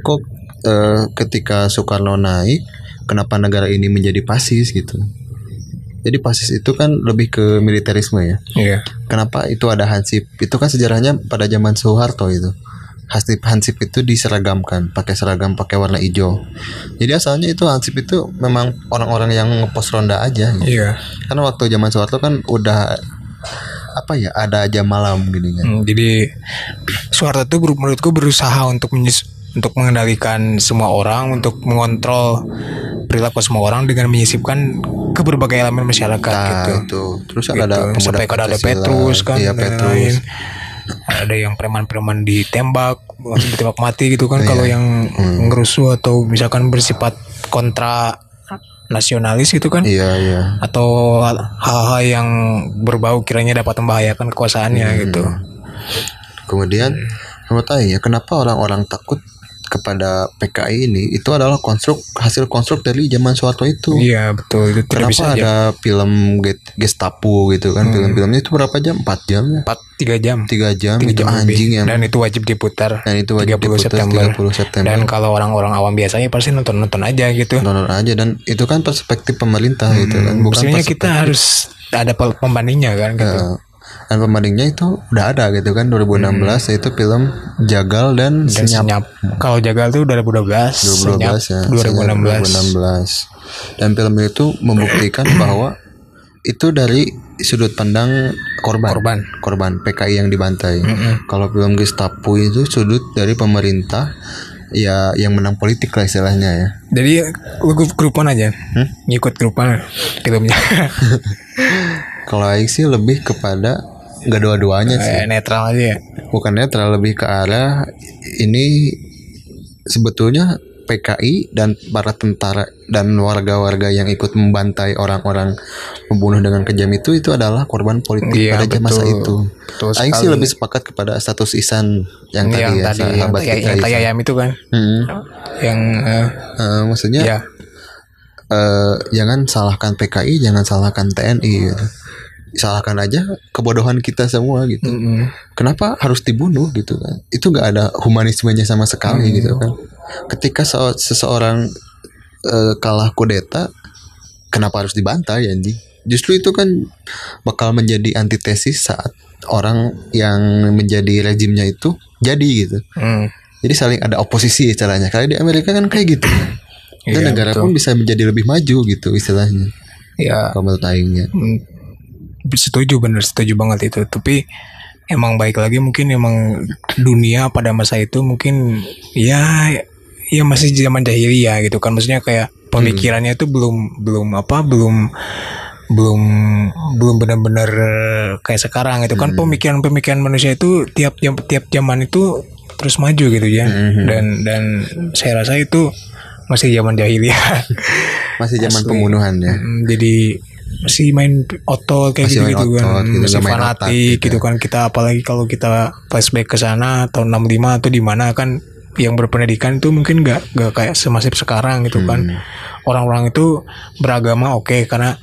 [SPEAKER 1] Kok eh, ketika Soekarno naik kenapa negara ini menjadi pasis gitu. Jadi pasis itu kan lebih ke militerisme ya.
[SPEAKER 2] Iya.
[SPEAKER 1] Kenapa itu ada hansip? Itu kan sejarahnya pada zaman Soeharto itu. Hansip hansip itu diseragamkan, pakai seragam pakai warna hijau. Jadi asalnya itu hansip itu memang orang-orang yang ngepos ronda aja. Gitu.
[SPEAKER 2] Iya.
[SPEAKER 1] Karena waktu zaman Soeharto kan udah apa ya ada jam malam gini kan.
[SPEAKER 2] Hmm, jadi Soeharto ber- menurutku berusaha untuk menyes- untuk mengendalikan semua orang, untuk mengontrol perilaku semua orang dengan menyisipkan ke berbagai elemen masyarakat
[SPEAKER 1] Nah,
[SPEAKER 2] gitu.
[SPEAKER 1] itu. Terus kan
[SPEAKER 2] Gitu.
[SPEAKER 1] ada
[SPEAKER 2] sampai kan ada. Petrus kan
[SPEAKER 1] Iya, Petrus.
[SPEAKER 2] lain-lain. ada yang preman-preman ditembak langsung ditembak mati gitu kan
[SPEAKER 1] Iya.
[SPEAKER 2] kalau yang
[SPEAKER 1] Hmm.
[SPEAKER 2] ngerusuh atau misalkan bersifat kontra nasionalis gitu kan
[SPEAKER 1] Iya, iya.
[SPEAKER 2] atau hal-hal yang berbau kiranya dapat membahayakan kekuasaannya
[SPEAKER 1] Hmm.
[SPEAKER 2] gitu
[SPEAKER 1] Kemudian menurut Aing ya kenapa orang-orang takut kepada PKI ini itu adalah konstruk hasil konstruk dari zaman Soeharto itu.
[SPEAKER 2] iya betul itu tidak
[SPEAKER 1] Kenapa
[SPEAKER 2] bisa aja
[SPEAKER 1] ada film Get- Gestapo gitu kan? Film-filmnya itu berapa jam? 4 jam ya?
[SPEAKER 2] empat tiga jam
[SPEAKER 1] 3 jam
[SPEAKER 2] Tiga
[SPEAKER 1] itu
[SPEAKER 2] jam
[SPEAKER 1] anjing
[SPEAKER 2] lebih.
[SPEAKER 1] yang
[SPEAKER 2] dan itu wajib diputar
[SPEAKER 1] dan itu wajib
[SPEAKER 2] 30
[SPEAKER 1] diputar
[SPEAKER 2] September.
[SPEAKER 1] 30 September.
[SPEAKER 2] dan kalau orang-orang awam biasanya pasti nonton-nonton aja gitu
[SPEAKER 1] Nonton aja dan itu kan perspektif pemerintah gitu kan bukan
[SPEAKER 2] Mestinya
[SPEAKER 1] perspektif-
[SPEAKER 2] kita harus ada pembandingnya kan gitu.
[SPEAKER 1] Eh, dan pembandingnya itu udah ada gitu kan 2016 yaitu film Jagal dan,
[SPEAKER 2] Dan
[SPEAKER 1] Senyap
[SPEAKER 2] senyap. Kalau jagal tuh 2012,
[SPEAKER 1] 2012
[SPEAKER 2] senyap
[SPEAKER 1] ya
[SPEAKER 2] 2016.
[SPEAKER 1] 2016 dan film itu membuktikan *coughs* bahwa itu dari sudut pandang korban
[SPEAKER 2] Korban.
[SPEAKER 1] korban PKI yang dibantai
[SPEAKER 2] Mm-mm.
[SPEAKER 1] kalau film Gestapo itu sudut dari pemerintah ya yang menang politik lah istilahnya ya
[SPEAKER 2] Jadi lu grup grupan aja,
[SPEAKER 1] Hmm?
[SPEAKER 2] ngikut grupan filmnya. *laughs*
[SPEAKER 1] kalau Aing sih lebih kepada nggak dua-duanya sih
[SPEAKER 2] Kayak netral aja ya.
[SPEAKER 1] bukan netral lebih ke arah ini sebetulnya PKI dan para tentara dan warga-warga yang ikut membantai orang-orang membunuh dengan kejam itu itu adalah korban politik
[SPEAKER 2] Iya,
[SPEAKER 1] pada
[SPEAKER 2] betul.
[SPEAKER 1] masa itu. Aing sih lebih sepakat kepada status Isan yang tadi
[SPEAKER 2] yang
[SPEAKER 1] ya,
[SPEAKER 2] tadi yang,
[SPEAKER 1] sahabat kita
[SPEAKER 2] yang tai
[SPEAKER 1] Isan.
[SPEAKER 2] ayam itu kan,
[SPEAKER 1] Hmm.
[SPEAKER 2] yang eh,
[SPEAKER 1] Eh, maksudnya
[SPEAKER 2] ya
[SPEAKER 1] eh, jangan salahkan PKI, jangan salahkan TNI gitu. Salahkan aja kebodohan kita semua gitu.
[SPEAKER 2] mm-mm.
[SPEAKER 1] kenapa harus dibunuh gitu kan itu nggak ada humanismenya sama sekali
[SPEAKER 2] Hmm.
[SPEAKER 1] gitu kan ketika se- seseorang eh, kalah kudeta kenapa harus dibantai anjing justru itu kan bakal menjadi antitesis saat orang yang menjadi rezimnya itu jadi gitu
[SPEAKER 2] Mm.
[SPEAKER 1] jadi saling ada oposisi caranya kalau di Amerika kan kayak gitu dan
[SPEAKER 2] Iya,
[SPEAKER 1] negara
[SPEAKER 2] betul.
[SPEAKER 1] pun bisa menjadi lebih maju gitu istilahnya
[SPEAKER 2] ya
[SPEAKER 1] kalau menurut Aingnya
[SPEAKER 2] mm, setuju bener setuju banget itu. Tapi emang baik lagi mungkin emang dunia pada masa itu mungkin ya ya masih zaman jahiliyah gitu kan. Maksudnya kayak pemikirannya itu belum belum apa belum belum belum benar-benar kayak sekarang itu kan. Pemikiran-pemikiran manusia itu tiap jam tiap zaman itu terus maju gitu ya. Dan dan saya rasa itu masih zaman jahiliyah. *laughs*
[SPEAKER 1] Masih zaman
[SPEAKER 2] Asli.
[SPEAKER 1] pembunuhan ya.
[SPEAKER 2] Mm, jadi masih main otot kayak
[SPEAKER 1] Masih
[SPEAKER 2] gitu kan
[SPEAKER 1] gitu,
[SPEAKER 2] masih
[SPEAKER 1] otak
[SPEAKER 2] fanatik
[SPEAKER 1] gitu.
[SPEAKER 2] gitu kan kita apalagi kalau kita flashback ke sana tahun 65 atau di mana kan yang berpendidikan itu mungkin nggak nggak kayak semasif sekarang gitu kan
[SPEAKER 1] Hmm.
[SPEAKER 2] orang-orang itu beragama oke karena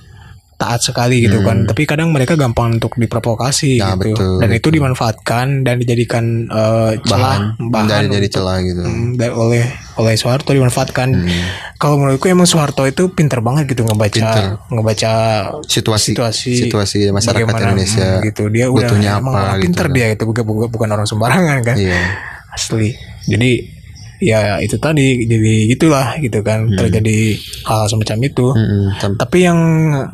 [SPEAKER 2] taat sekali gitu kan tapi kadang mereka gampang untuk diprovokasi
[SPEAKER 1] Hmm. Nah,
[SPEAKER 2] gitu
[SPEAKER 1] betul,
[SPEAKER 2] dan itu dimanfaatkan dan dijadikan eh, celah
[SPEAKER 1] Bahan, dari jadi celah gitu.
[SPEAKER 2] Hmm, da- oleh oleh Soeharto dimanfaatkan.
[SPEAKER 1] Hmm.
[SPEAKER 2] Kalau menurutku emang Soeharto itu pinter banget gitu ngebaca
[SPEAKER 1] Pinter.
[SPEAKER 2] ngebaca
[SPEAKER 1] Situasi
[SPEAKER 2] situasi
[SPEAKER 1] situasi masyarakat Indonesia.
[SPEAKER 2] hmm, gitu. Dia udah
[SPEAKER 1] butuhnya
[SPEAKER 2] emang
[SPEAKER 1] apa gitu
[SPEAKER 2] pinter
[SPEAKER 1] kan.
[SPEAKER 2] dia itu bukan bukan, bukan orang sembarangan kan.
[SPEAKER 1] Iya.
[SPEAKER 2] Asli. Jadi ya itu tadi jadi gitulah gitu kan terjadi hal semacam itu.
[SPEAKER 1] Tam-
[SPEAKER 2] Tapi yang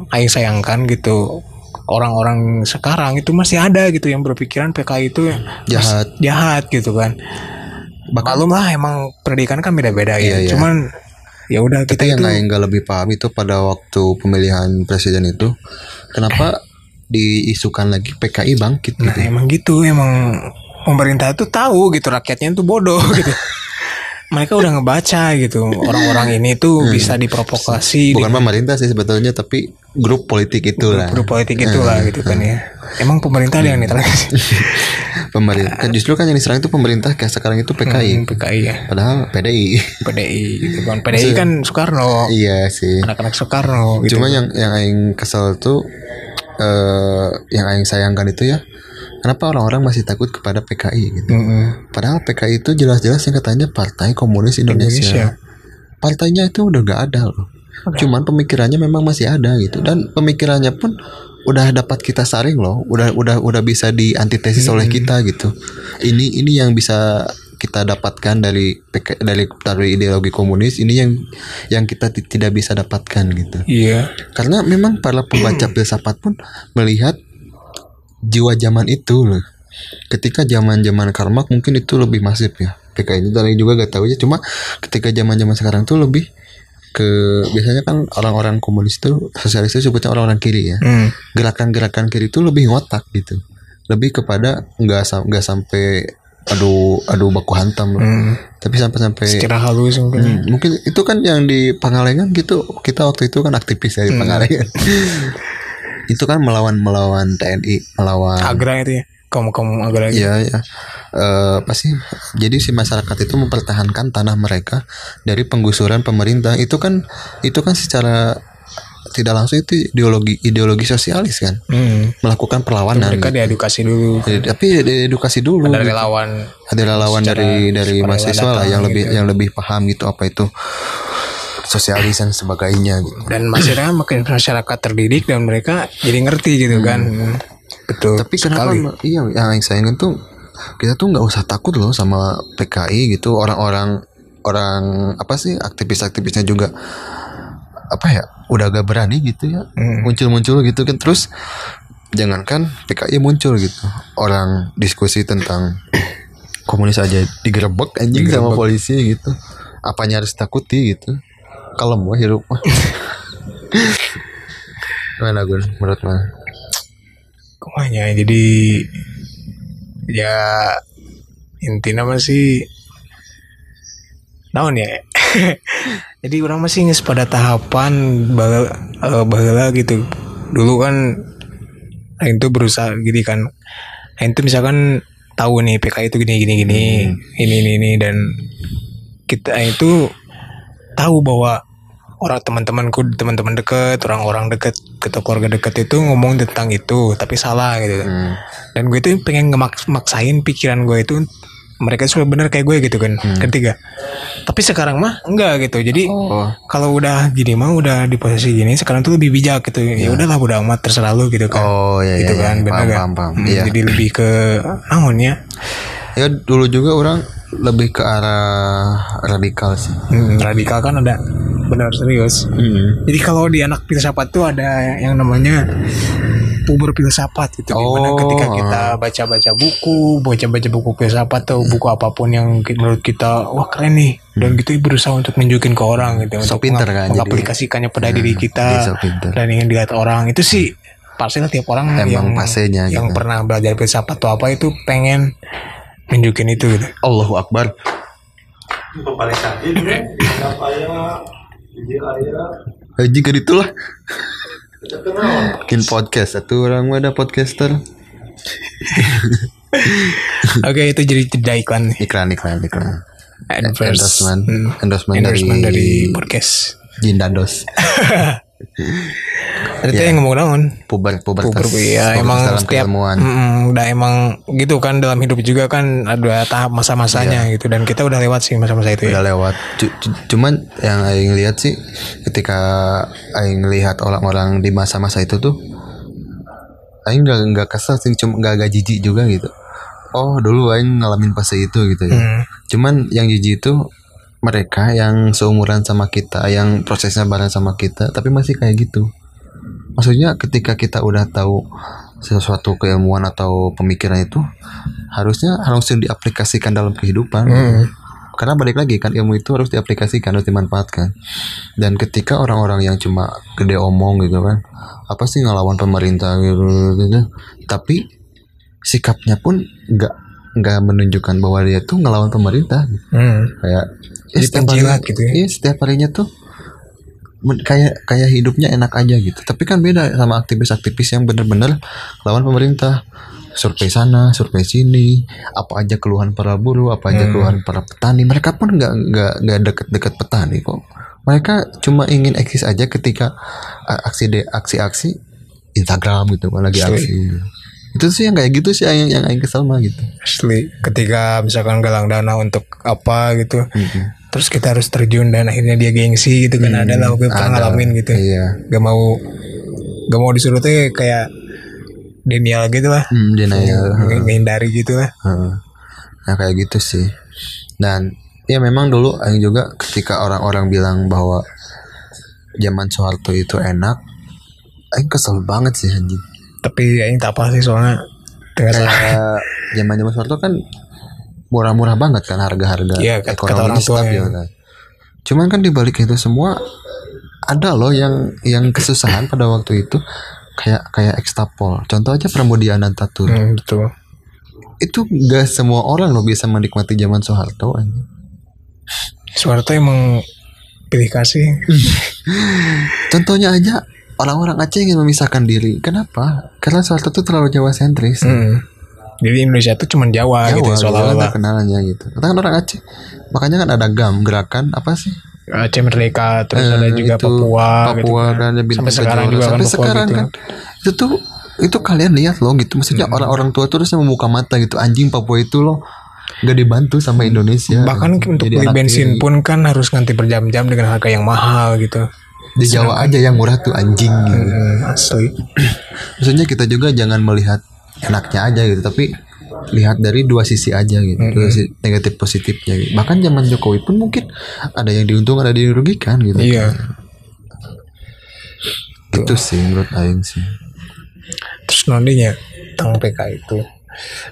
[SPEAKER 2] aing sayangkan gitu orang-orang sekarang itu masih ada gitu yang berpikiran PKI itu
[SPEAKER 1] Jahat.
[SPEAKER 2] jahat gitu kan. Maklum lah emang pendidikan kan beda-beda
[SPEAKER 1] Iya,
[SPEAKER 2] ya.
[SPEAKER 1] iya.
[SPEAKER 2] Cuman ya udah kita
[SPEAKER 1] Tapi yang
[SPEAKER 2] itu
[SPEAKER 1] lain nggak lebih paham itu pada waktu pemilihan presiden itu kenapa *coughs* diisukan lagi PKI bangkit
[SPEAKER 2] nah
[SPEAKER 1] gitu.
[SPEAKER 2] emang gitu emang pemerintah itu tahu gitu rakyatnya itu bodoh *laughs* gitu. Mereka udah ngebaca gitu orang-orang ini tuh bisa diprovokasi
[SPEAKER 1] Bukan pemerintah sih sebetulnya tapi grup politik itu lah.
[SPEAKER 2] grup politik itu lah gitu kan ya. Emang pemerintah ada yang sih? *laughs*
[SPEAKER 1] Pemerintah kan justru kan yang diserang itu pemerintah kayak sekarang itu PKI.
[SPEAKER 2] PKI ya.
[SPEAKER 1] Padahal PDI.
[SPEAKER 2] PDI gitu kan. PDI kan Soekarno.
[SPEAKER 1] iya sih.
[SPEAKER 2] Anak-anak Soekarno gitu.
[SPEAKER 1] Cuma yang yang aing kesel tuh eh yang aing sayangkan itu ya kenapa orang-orang masih takut kepada PKI gitu.
[SPEAKER 2] Mm-mm.
[SPEAKER 1] Padahal PKI itu jelas-jelas yang katanya Partai Komunis Indonesia.
[SPEAKER 2] Indonesia.
[SPEAKER 1] Partainya itu udah gak ada loh. Cuman pemikirannya memang masih ada gitu dan pemikirannya pun udah dapat kita saring loh, udah udah udah bisa diantitesis oleh kita gitu. Ini ini yang bisa kita dapatkan dari PK, dari dari ideologi komunis ini yang yang kita ti- tidak bisa dapatkan gitu.
[SPEAKER 2] Iya.
[SPEAKER 1] Karena memang para pembaca *clears throat* filsafat pun melihat jiwa zaman itu loh. Ketika zaman-zaman Karl Marx mungkin itu lebih masif ya. PKI itu dari juga gak tahu ya. Cuma ketika zaman-zaman sekarang tuh lebih ke biasanya kan orang-orang komunis itu sosialis itu sebutnya orang-orang kiri ya.
[SPEAKER 2] Hmm.
[SPEAKER 1] Gerakan-gerakan kiri itu lebih ngotak gitu. Lebih kepada nggak nggak sampai aduh aduh baku hantam loh.
[SPEAKER 2] Hmm.
[SPEAKER 1] Tapi sampai-sampai
[SPEAKER 2] Secara halus mungkin.
[SPEAKER 1] Hmm, mungkin itu kan yang di Pangalengan gitu kita waktu itu kan aktivis dari Pangalengan *laughs* itu kan melawan melawan TNI melawan
[SPEAKER 2] Agra itu ya. Kamu agra gitu.
[SPEAKER 1] Iya ya Eh, apa sih jadi si masyarakat itu mempertahankan tanah mereka dari penggusuran pemerintah itu kan itu kan secara tidak langsung itu ideologi ideologi sosialis kan
[SPEAKER 2] Hmm.
[SPEAKER 1] melakukan perlawanan
[SPEAKER 2] Mereka diedukasi dulu.
[SPEAKER 1] gitu. tapi diedukasi dulu
[SPEAKER 2] Ada
[SPEAKER 1] gitu
[SPEAKER 2] relawan.
[SPEAKER 1] ada relawan dari dari mahasiswa lah yang lebih
[SPEAKER 2] gitu.
[SPEAKER 1] yang lebih paham gitu apa itu sosialis dan sebagainya gitu.
[SPEAKER 2] Dan maksudnya makin masyarakat terdidik dan mereka jadi ngerti gitu kan. Betul.
[SPEAKER 1] Tapi kenapa
[SPEAKER 2] sekali.
[SPEAKER 1] iya yang saya ingin tuh kita tuh nggak usah takut loh sama PKI gitu orang-orang orang apa sih aktivis-aktivisnya juga apa ya udah agak berani gitu ya
[SPEAKER 2] Hmm.
[SPEAKER 1] muncul-muncul gitu kan terus jangankan PKI muncul gitu orang diskusi tentang komunis aja digerebek anjing sama polisi gitu apanya harus takuti gitu kalem wah hirup mah gimana gue menurut mana
[SPEAKER 2] Kumanya jadi ya intinya masih naon ya? *laughs* Jadi orang masih nges pada tahapan bahwa bahwa gitu. Dulu kan tuh berusaha gini kan. Tuh misalkan tahu nih PKI itu gini gini gini ini ini ini dan kita tuh tahu bahwa orang teman-temanku teman-teman deket orang-orang deket atau keluarga deket itu ngomong tentang itu tapi salah gitu
[SPEAKER 1] Hmm.
[SPEAKER 2] dan gue tuh pengen ngemaksain pikiran gue itu mereka sudah bener kayak gue gitu kan ketiga tapi sekarang mah enggak gitu jadi
[SPEAKER 1] Oh.
[SPEAKER 2] kalau udah gini mah udah di posisi gini sekarang tuh lebih bijak gitu ya udahlah udah amat terserah lu gitu kan
[SPEAKER 1] Oh iya
[SPEAKER 2] gitu
[SPEAKER 1] iya,
[SPEAKER 2] kan
[SPEAKER 1] iya.
[SPEAKER 2] bener
[SPEAKER 1] paham, paham, paham.
[SPEAKER 2] Hmm,
[SPEAKER 1] Iya.
[SPEAKER 2] jadi lebih ke naon ya
[SPEAKER 1] Ya dulu juga orang lebih ke arah radikal sih.
[SPEAKER 2] Hmm, radikal kan ada benar serius
[SPEAKER 1] Hmm.
[SPEAKER 2] jadi kalau di anak filsafat tuh ada yang namanya puber filsafat gitu
[SPEAKER 1] Oh.
[SPEAKER 2] ketika kita baca-baca buku baca-baca buku filsafat atau buku apa pun yang menurut kita wah keren nih dan kita berusaha untuk nunjukin ke orang gitu
[SPEAKER 1] So
[SPEAKER 2] untuk
[SPEAKER 1] pinter kan,
[SPEAKER 2] mengaplikasikannya pada
[SPEAKER 1] Hmm,
[SPEAKER 2] diri kita dan ingin dilihat orang itu sih pastilah tiap orang
[SPEAKER 1] Emang
[SPEAKER 2] yang
[SPEAKER 1] pasenya
[SPEAKER 2] yang
[SPEAKER 1] gitu.
[SPEAKER 2] pernah belajar filsafat atau apa itu pengen nunjukin itu gitu.
[SPEAKER 1] Allahu Akbar Haji ke itulah Bikin podcast Satu orang ada podcaster
[SPEAKER 2] Oke itu jadi tidak iklan.
[SPEAKER 1] Iklan iklan iklan
[SPEAKER 2] Adverse.
[SPEAKER 1] Endorsement
[SPEAKER 2] Hmm.
[SPEAKER 1] Endorsement,
[SPEAKER 2] endorsement dari,
[SPEAKER 1] dari,
[SPEAKER 2] podcast.
[SPEAKER 1] Jindandos *laughs*
[SPEAKER 2] Itu yang ngomong naon?
[SPEAKER 1] Puber Pubertas
[SPEAKER 2] Puber ya
[SPEAKER 1] Pubertas
[SPEAKER 2] emang
[SPEAKER 1] dalam
[SPEAKER 2] setiap
[SPEAKER 1] keilmuan.
[SPEAKER 2] Mm, udah emang gitu kan dalam hidup juga kan ada tahap masa-masanya gitu dan kita udah lewat sih masa-masa itu
[SPEAKER 1] Iya. udah
[SPEAKER 2] ya.
[SPEAKER 1] lewat cu- cuman yang aing lihat sih ketika aing lihat orang-orang di masa-masa itu tuh aing nggak nggak kesel sih cuma nggak agak jijik juga gitu oh dulu aing ngalamin fase itu gitu ya
[SPEAKER 2] Hmm.
[SPEAKER 1] cuman yang jijik itu mereka yang seumuran sama kita yang prosesnya bareng sama kita tapi masih kayak gitu maksudnya ketika kita udah tahu sesuatu keilmuan atau pemikiran itu harusnya langsung diaplikasikan dalam kehidupan
[SPEAKER 2] Hmm.
[SPEAKER 1] karena balik lagi kan ilmu itu harus diaplikasikan harus dimanfaatkan dan ketika orang-orang yang cuma gede omong gitu kan apa sih ngelawan pemerintah gitu, gitu. tapi sikapnya pun nggak nggak menunjukkan bahwa dia tuh ngelawan pemerintah
[SPEAKER 2] Hmm.
[SPEAKER 1] kayak ya
[SPEAKER 2] Jadi penjilat gitu ya.
[SPEAKER 1] iya setiap harinya tuh kayak kayak hidupnya enak aja gitu tapi kan beda sama aktivis-aktivis yang bener-bener lawan pemerintah survei sana survei sini apa aja keluhan para buruh apa
[SPEAKER 2] Hmm.
[SPEAKER 1] aja keluhan para petani mereka pun nggak nggak nggak deket-deket petani kok mereka cuma ingin eksis aja ketika aksi de aksi-aksi Instagram gitu lagi
[SPEAKER 2] Asli.
[SPEAKER 1] aksi itu sih yang kayak gitu sih yang yang aing kesel mah gitu
[SPEAKER 2] Asli ketika misalkan galang dana untuk apa gitu
[SPEAKER 1] Mm-mm.
[SPEAKER 2] Terus kita harus terjun dan akhirnya dia gengsi gitu kan. Ada lah gue pernah
[SPEAKER 1] Hmm,
[SPEAKER 2] ngalamin gitu.
[SPEAKER 1] Iya.
[SPEAKER 2] Gak mau gak mau disuruh tuh kayak denial gitu lah.
[SPEAKER 1] Hmm, denial.
[SPEAKER 2] Ng- menghindari gitu lah.
[SPEAKER 1] Heeh. Nah kayak gitu sih. Dan ya memang dulu Aing juga ketika orang-orang bilang bahwa zaman Soeharto itu enak, Aing kesel banget sih anjing.
[SPEAKER 2] tapi ya ini tak apa sih soalnya.
[SPEAKER 1] Kayak zaman zaman Soeharto kan murah-murah banget kan harga-harga
[SPEAKER 2] Iya, kata- kata
[SPEAKER 1] ekonomi
[SPEAKER 2] orang tua
[SPEAKER 1] stabil
[SPEAKER 2] ya.
[SPEAKER 1] kan. Cuman kan dibalik itu semua ada loh yang yang kesusahan pada waktu itu kayak kayak ekstapol. Contoh aja Pramudia Anantatur.
[SPEAKER 2] Hmm, betul
[SPEAKER 1] Itu gak semua orang loh bisa menikmati zaman Soeharto.
[SPEAKER 2] Soeharto emang pilih kasih *laughs*
[SPEAKER 1] Contohnya aja orang-orang Aceh ingin memisahkan diri. Kenapa? Karena Soeharto itu terlalu Jawa sentris.
[SPEAKER 2] Hmm. Jadi Indonesia tuh cuma Jawa, gitu
[SPEAKER 1] Jawa, Jawa
[SPEAKER 2] seolah-olah
[SPEAKER 1] terkenalannya gitu. Kita kan orang Aceh. Makanya kan ada GAM, gerakan apa sih?
[SPEAKER 2] Aceh Merdeka terus
[SPEAKER 1] Eh,
[SPEAKER 2] ada juga
[SPEAKER 1] itu,
[SPEAKER 2] Papua, gitu
[SPEAKER 1] Papua
[SPEAKER 2] kan.
[SPEAKER 1] kan, Bintang
[SPEAKER 2] Sampai sekarang juga kan
[SPEAKER 1] Sampai
[SPEAKER 2] Papua
[SPEAKER 1] sekarang
[SPEAKER 2] gitu.
[SPEAKER 1] kan. Itu tuh itu kalian lihat loh gitu. Maksudnya orang-orang tua tuh harusnya membuka mata gitu. Anjing Papua itu loh gak dibantu sama Indonesia.
[SPEAKER 2] Bahkan untuk
[SPEAKER 1] Jadi
[SPEAKER 2] beli bensin
[SPEAKER 1] tiri.
[SPEAKER 2] pun kan harus nanti berjam-jam dengan harga yang mahal gitu.
[SPEAKER 1] di Jawa aja yang murah tuh anjing gitu.
[SPEAKER 2] Hmm, asli.
[SPEAKER 1] maksudnya kita juga jangan melihat enaknya aja gitu tapi lihat dari dua sisi aja gitu dua sisi negatif positifnya gitu. bahkan zaman Jokowi pun mungkin ada yang diuntungkan ada yang dirugikan gitu
[SPEAKER 2] Iya.
[SPEAKER 1] itu sih menurut Aing sih
[SPEAKER 2] Terus nondinya tentang PK itu.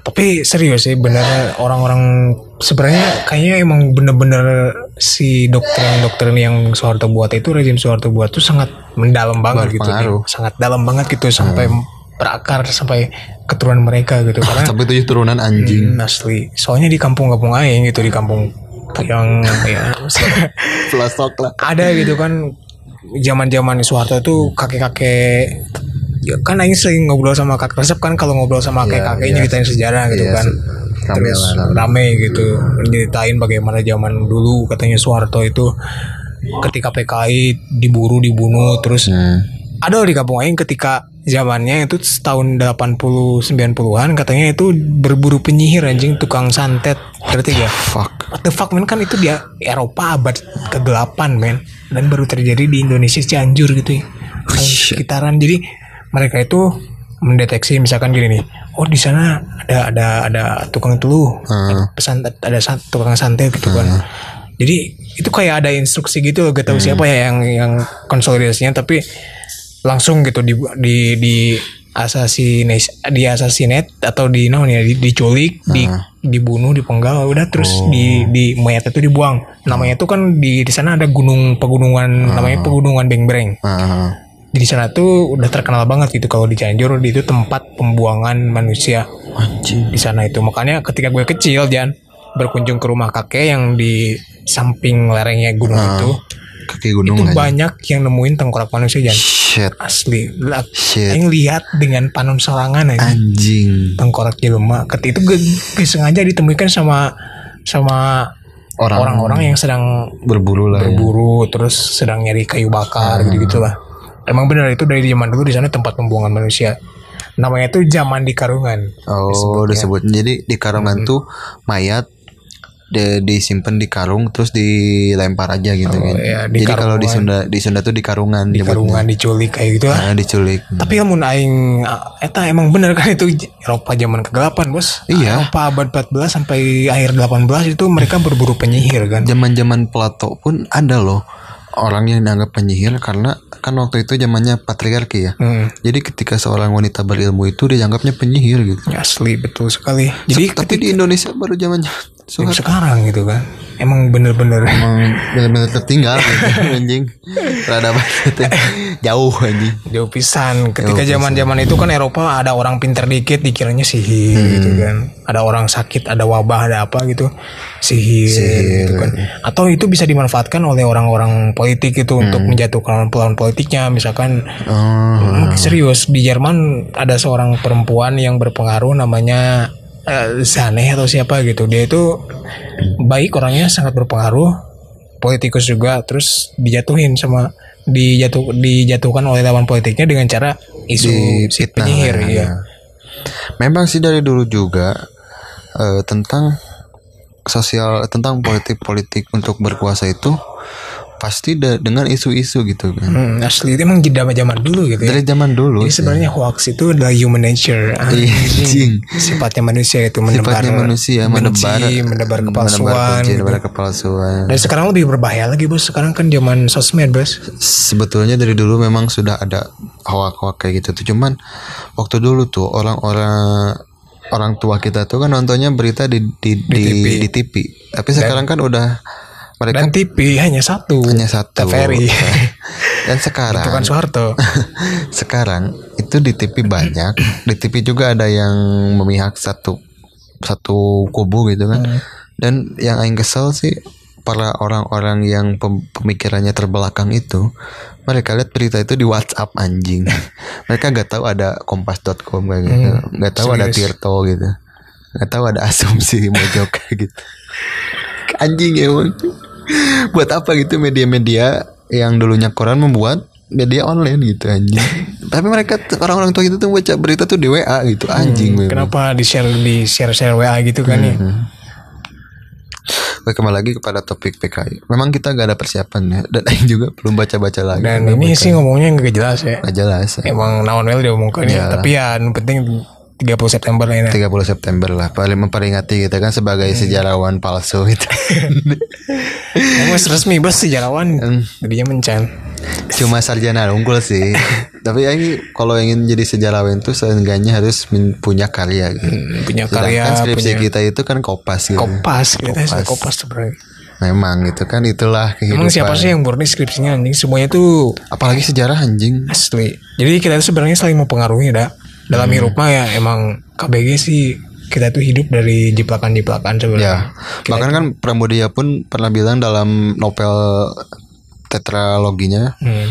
[SPEAKER 2] Tapi serius sih bener orang-orang sebenarnya kayaknya emang bener-bener si doktrin-doktrin yang Soeharto buat itu rezim Soeharto buat tuh sangat mendalam banget gitu.
[SPEAKER 1] Berpengaruh.
[SPEAKER 2] Sangat dalam banget gitu sampai berakar sampai keturunan mereka gitu karena
[SPEAKER 1] sampai tujuh turunan anjing
[SPEAKER 2] Hmm, asli. Soalnya di kampung-kampung aing gitu di kampung yang *laughs* ya
[SPEAKER 1] pelosok lah
[SPEAKER 2] ada gitu kan zaman-zaman Soeharto itu kakek-kakek ya kan aing sering ngobrol sama kakek resep kan kalau ngobrol sama kakek-kakek
[SPEAKER 1] iya.
[SPEAKER 2] nyeritain sejarah gitu
[SPEAKER 1] Iya,
[SPEAKER 2] kan.
[SPEAKER 1] rame
[SPEAKER 2] Terus
[SPEAKER 1] lah, rame.
[SPEAKER 2] rame gitu nyeritain bagaimana zaman dulu katanya Soeharto itu ketika PKI diburu dibunuh terus
[SPEAKER 1] Hmm.
[SPEAKER 2] ada di kampung aing ketika zamannya itu tahun 80 90-an katanya itu berburu penyihir anjing tukang santet. Berarti ya
[SPEAKER 1] fuck.
[SPEAKER 2] What the fuck men kan itu dia Eropa abad ke-8 men. Dan baru terjadi di Indonesia Cianjur gitu ya.
[SPEAKER 1] Shit.
[SPEAKER 2] sekitaran. Jadi mereka itu mendeteksi misalkan gini nih. Oh di sana ada ada ada tukang teluh
[SPEAKER 1] Hmm.
[SPEAKER 2] pesan ada san- tukang santet gitu kan. Jadi itu kayak ada instruksi gitu loh gak tahu siapa ya yang yang konsolidasinya tapi langsung gitu di di di assassinate di assassinate atau di namanya di, diculik di dibunuh dipenggal udah terus di di mayat itu dibuang. Namanya itu kan di di sana ada gunung pegunungan namanya pegunungan Bengbreng
[SPEAKER 1] Ah,
[SPEAKER 2] di sana tuh udah terkenal banget gitu kalau di Cianjur itu tempat pembuangan manusia. Di sana itu. Makanya ketika gue kecil Jan berkunjung ke rumah kakek yang di samping lerengnya gunung itu
[SPEAKER 1] Kaki gunung
[SPEAKER 2] itu
[SPEAKER 1] aja.
[SPEAKER 2] banyak yang nemuin tengkorak manusia Jan
[SPEAKER 1] Shit.
[SPEAKER 2] asli lah
[SPEAKER 1] Shit.
[SPEAKER 2] yang lihat dengan panon sorangan aja
[SPEAKER 1] Anjing.
[SPEAKER 2] tengkorak jelema ketika itu gue, gue sengaja ditemukan sama sama
[SPEAKER 1] Orang,
[SPEAKER 2] orang-orang yang sedang
[SPEAKER 1] berburu lah ya.
[SPEAKER 2] berburu terus sedang nyari kayu bakar gitu gitulah emang benar itu dari zaman dulu di sana tempat pembuangan manusia namanya itu zaman di Karungan
[SPEAKER 1] Oh, disebut. Jadi di karungan tuh mayat de, disimpan di karung terus dilempar aja gitu kan.
[SPEAKER 2] iya, di
[SPEAKER 1] Jadi kalau di. Sunda di Sunda tuh di karungan
[SPEAKER 2] di
[SPEAKER 1] nyebutnya.
[SPEAKER 2] Karungan diculik kayak gitu lah
[SPEAKER 1] Ah, diculik.
[SPEAKER 2] tapi lamun aing ah, eta emang bener kan itu Eropa zaman kegelapan bos
[SPEAKER 1] Iya.
[SPEAKER 2] Eropa abad 14 sampai akhir 18 itu mereka berburu penyihir kan
[SPEAKER 1] Zaman-zaman Plato pun ada loh orang yang dianggap penyihir karena kan waktu itu zamannya patriarki ya.
[SPEAKER 2] Hmm.
[SPEAKER 1] Jadi ketika seorang wanita berilmu itu dianggapnya penyihir gitu.
[SPEAKER 2] asli betul sekali jadi
[SPEAKER 1] Tapi di Indonesia baru zamannya
[SPEAKER 2] yang sekarang gitu kan emang bener-bener.
[SPEAKER 1] Emang benar-benar tertinggal gitu *laughs* anjing. Rada banget ya. jauh anjing.
[SPEAKER 2] jauh pisan. Ketika zaman zaman itu kan Eropa ada orang pintar dikit dikiranya sihir
[SPEAKER 1] Hmm.
[SPEAKER 2] gitu kan. Ada orang sakit ada wabah ada apa gitu. Sihir, gitu kan. Atau itu bisa dimanfaatkan oleh orang-orang politik itu untuk menjatuhkan lawan politiknya. Misalkan
[SPEAKER 1] Oh.
[SPEAKER 2] Hmm, serius di Jerman ada seorang perempuan yang berpengaruh namanya eh, Zaneh atau siapa gitu dia itu baik orangnya sangat berpengaruh politikus juga terus dijatuhin sama dijatuh dijatuhkan oleh lawan politiknya dengan cara isu si penyihir ya.
[SPEAKER 1] ya. Memang sih dari dulu juga eh, tentang sosial tentang politik-politik untuk berkuasa itu pasti da- dengan isu-isu gitu kan.
[SPEAKER 2] Hmm, asli itu emang zaman zaman dulu gitu ya.
[SPEAKER 1] Dari zaman dulu
[SPEAKER 2] Jadi sebenarnya hoax itu adalah human nature.
[SPEAKER 1] Iya, anjing.
[SPEAKER 2] Sifatnya manusia itu menebar
[SPEAKER 1] sifatnya manusia
[SPEAKER 2] benci,
[SPEAKER 1] menebar
[SPEAKER 2] menebar
[SPEAKER 1] menebar
[SPEAKER 2] kepalsuan.
[SPEAKER 1] benci,
[SPEAKER 2] gitu.
[SPEAKER 1] menebar kepalsuan.
[SPEAKER 2] Dan sekarang lebih berbahaya lagi bos. Sekarang kan zaman sosmed bos.
[SPEAKER 1] Sebetulnya dari dulu memang sudah ada hoak-hoak kayak gitu tuh. Cuman waktu dulu tuh orang-orang orang tua kita tuh kan nontonnya berita di di di,
[SPEAKER 2] TV.
[SPEAKER 1] di TV. Tapi sekarang kan udah mereka
[SPEAKER 2] Dan TV hanya satu.
[SPEAKER 1] hanya satu.
[SPEAKER 2] TVRI. *laughs*
[SPEAKER 1] Dan *laughs* sekarang
[SPEAKER 2] itu kan Soeharto. *laughs*
[SPEAKER 1] sekarang itu di TV banyak, *clears throat* di TV juga ada yang memihak satu satu kubu gitu kan. Dan yang aing kesel sih para orang-orang yang pem- pemikirannya terbelakang itu mereka lihat berita itu di WhatsApp anjing. mereka nggak tahu ada kompas.com kayak gitu. nggak tahu ada
[SPEAKER 2] serius.
[SPEAKER 1] Tirto gitu. nggak tahu ada asumsi mojok kayak gitu. Anjing emang. Buat apa gitu media-media yang dulunya koran membuat media online gitu anjing. *laughs* Tapi mereka orang-orang tua itu tuh baca berita tuh di WA gitu anjing. memang.
[SPEAKER 2] Kenapa di share di share share WA gitu kan ya?
[SPEAKER 1] Oke, kembali lagi kepada topik PKI. Memang kita gak ada persiapan ya dan Aing *laughs* juga belum baca-baca lagi.
[SPEAKER 2] Dan ini sih ngomongnya nggak jelas ya.
[SPEAKER 1] Nggak jelas. Ya.
[SPEAKER 2] Emang naon wel diomongkan ya. Tapi ya yang penting 30 September lah ini.
[SPEAKER 1] 30 September lah paling memperingati kita kan sebagai sejarawan palsu gitu. *laughs*
[SPEAKER 2] Emang resmi bos sejarawan. Jadinya mencan.
[SPEAKER 1] Cuma sarjana unggul sih. *laughs* Tapi Aing kalau ingin jadi sejarawan tuh seenggaknya harus punya karya gitu.
[SPEAKER 2] Hmm, punya
[SPEAKER 1] Sedangkan
[SPEAKER 2] karya,
[SPEAKER 1] skripsi
[SPEAKER 2] punya
[SPEAKER 1] kita itu kan kopas gitu.
[SPEAKER 2] kopas. Kita kopas. kopas sebenarnya.
[SPEAKER 1] Memang gitu kan itulah kehidupan.
[SPEAKER 2] Emang siapa sih yang murni skripsinya anjing? Semuanya tuh
[SPEAKER 1] Apalagi sejarah anjing.
[SPEAKER 2] asli. Jadi kita tuh sebenarnya saling mempengaruhi dah. Dalam
[SPEAKER 1] Hmm.
[SPEAKER 2] hidup mah ya emang KBG sih kita tuh hidup dari jiplakan-jiplakan sebenarnya.
[SPEAKER 1] Ya, bahkan kan Pramudia pun pernah bilang dalam novel tetraloginya,
[SPEAKER 2] Hmm.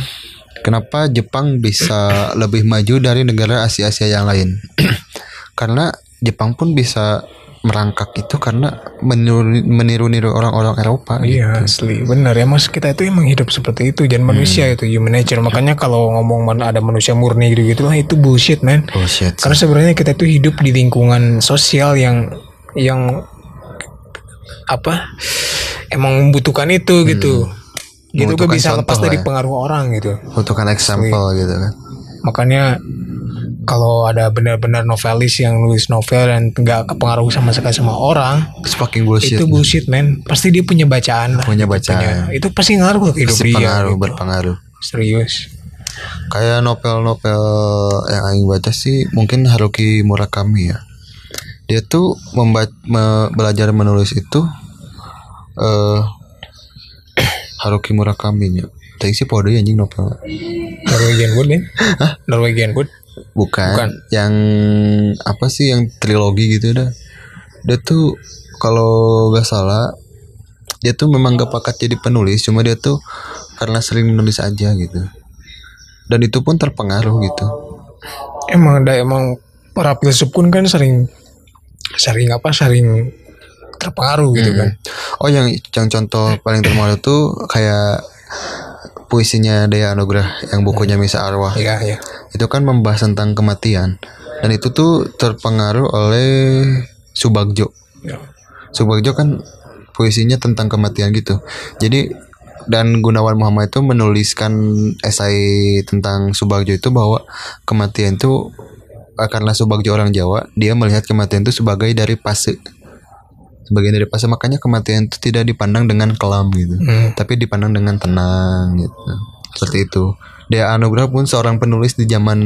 [SPEAKER 1] kenapa Jepang bisa lebih maju dari negara Asia-Asia yang lain? *clears throat* karena Jepang pun bisa merangkak itu karena meniru meniru-niru orang-orang Eropa.
[SPEAKER 2] Iya asli benar ya mas kita itu emang hidup seperti itu dan manusia
[SPEAKER 1] Hmm.
[SPEAKER 2] itu human nature makanya kalau ngomong mana ada manusia murni gitu gitu lah itu bullshit man
[SPEAKER 1] Bullshit.
[SPEAKER 2] karena sebenarnya kita itu hidup di lingkungan sosial yang yang apa emang membutuhkan itu gitu gitu gue
[SPEAKER 1] Hmm. Membutuhkan
[SPEAKER 2] bisa lepas dari
[SPEAKER 1] ya.
[SPEAKER 2] pengaruh orang gitu
[SPEAKER 1] Butuhkan example gitu kan.
[SPEAKER 2] makanya kalau ada benar-benar novelis yang nulis novel dan nggak kepengaruh sama sekali sama orang
[SPEAKER 1] It's fucking bullshit.
[SPEAKER 2] itu bullshit man. Pasti dia punya bacaan lah
[SPEAKER 1] Punya
[SPEAKER 2] Punya-
[SPEAKER 1] bacaan.
[SPEAKER 2] itu pasti ngaruh ke hidup
[SPEAKER 1] Pasti
[SPEAKER 2] dia
[SPEAKER 1] pengaruh,
[SPEAKER 2] gitu.
[SPEAKER 1] berpengaruh.
[SPEAKER 2] serius.
[SPEAKER 1] Kayak novel-novel yang aing baca sih mungkin Haruki Murakami ya. Dia tuh membaca belajar menulis itu eh *coughs* Haruki Murakami nya tadi sih pode anjing novel
[SPEAKER 2] Norwegian Wood ya? Norwegian Wood
[SPEAKER 1] bukan,
[SPEAKER 2] Bukan.
[SPEAKER 1] yang apa sih yang trilogi gitu dah. Dia tuh kalau nggak salah dia tuh memang gak pakat jadi penulis cuma dia tuh karena sering menulis aja gitu. Dan itu pun terpengaruh gitu.
[SPEAKER 2] Emang ada emang para filsuf pun kan sering sering apa sering terpengaruh gitu kan.
[SPEAKER 1] Oh yang yang contoh paling terkenal itu kayak puisinya Dea Anugrah yang bukunya Misa Arwah.
[SPEAKER 2] Iya iya.
[SPEAKER 1] Itu kan membahas tentang kematian. Dan itu tuh terpengaruh oleh Subagjo.
[SPEAKER 2] Ya.
[SPEAKER 1] Subagjo kan puisinya tentang kematian gitu. Jadi dan Gunawan Muhammad itu menuliskan esai tentang Subagjo itu bahwa kematian itu karena Subagjo orang Jawa dia melihat kematian itu sebagai dari fase sebagian dari fase makanya kematian itu tidak dipandang dengan kelam gitu.
[SPEAKER 2] Hmm.
[SPEAKER 1] tapi dipandang dengan tenang gitu. Seperti itu. Dea Anugrah pun seorang penulis di zaman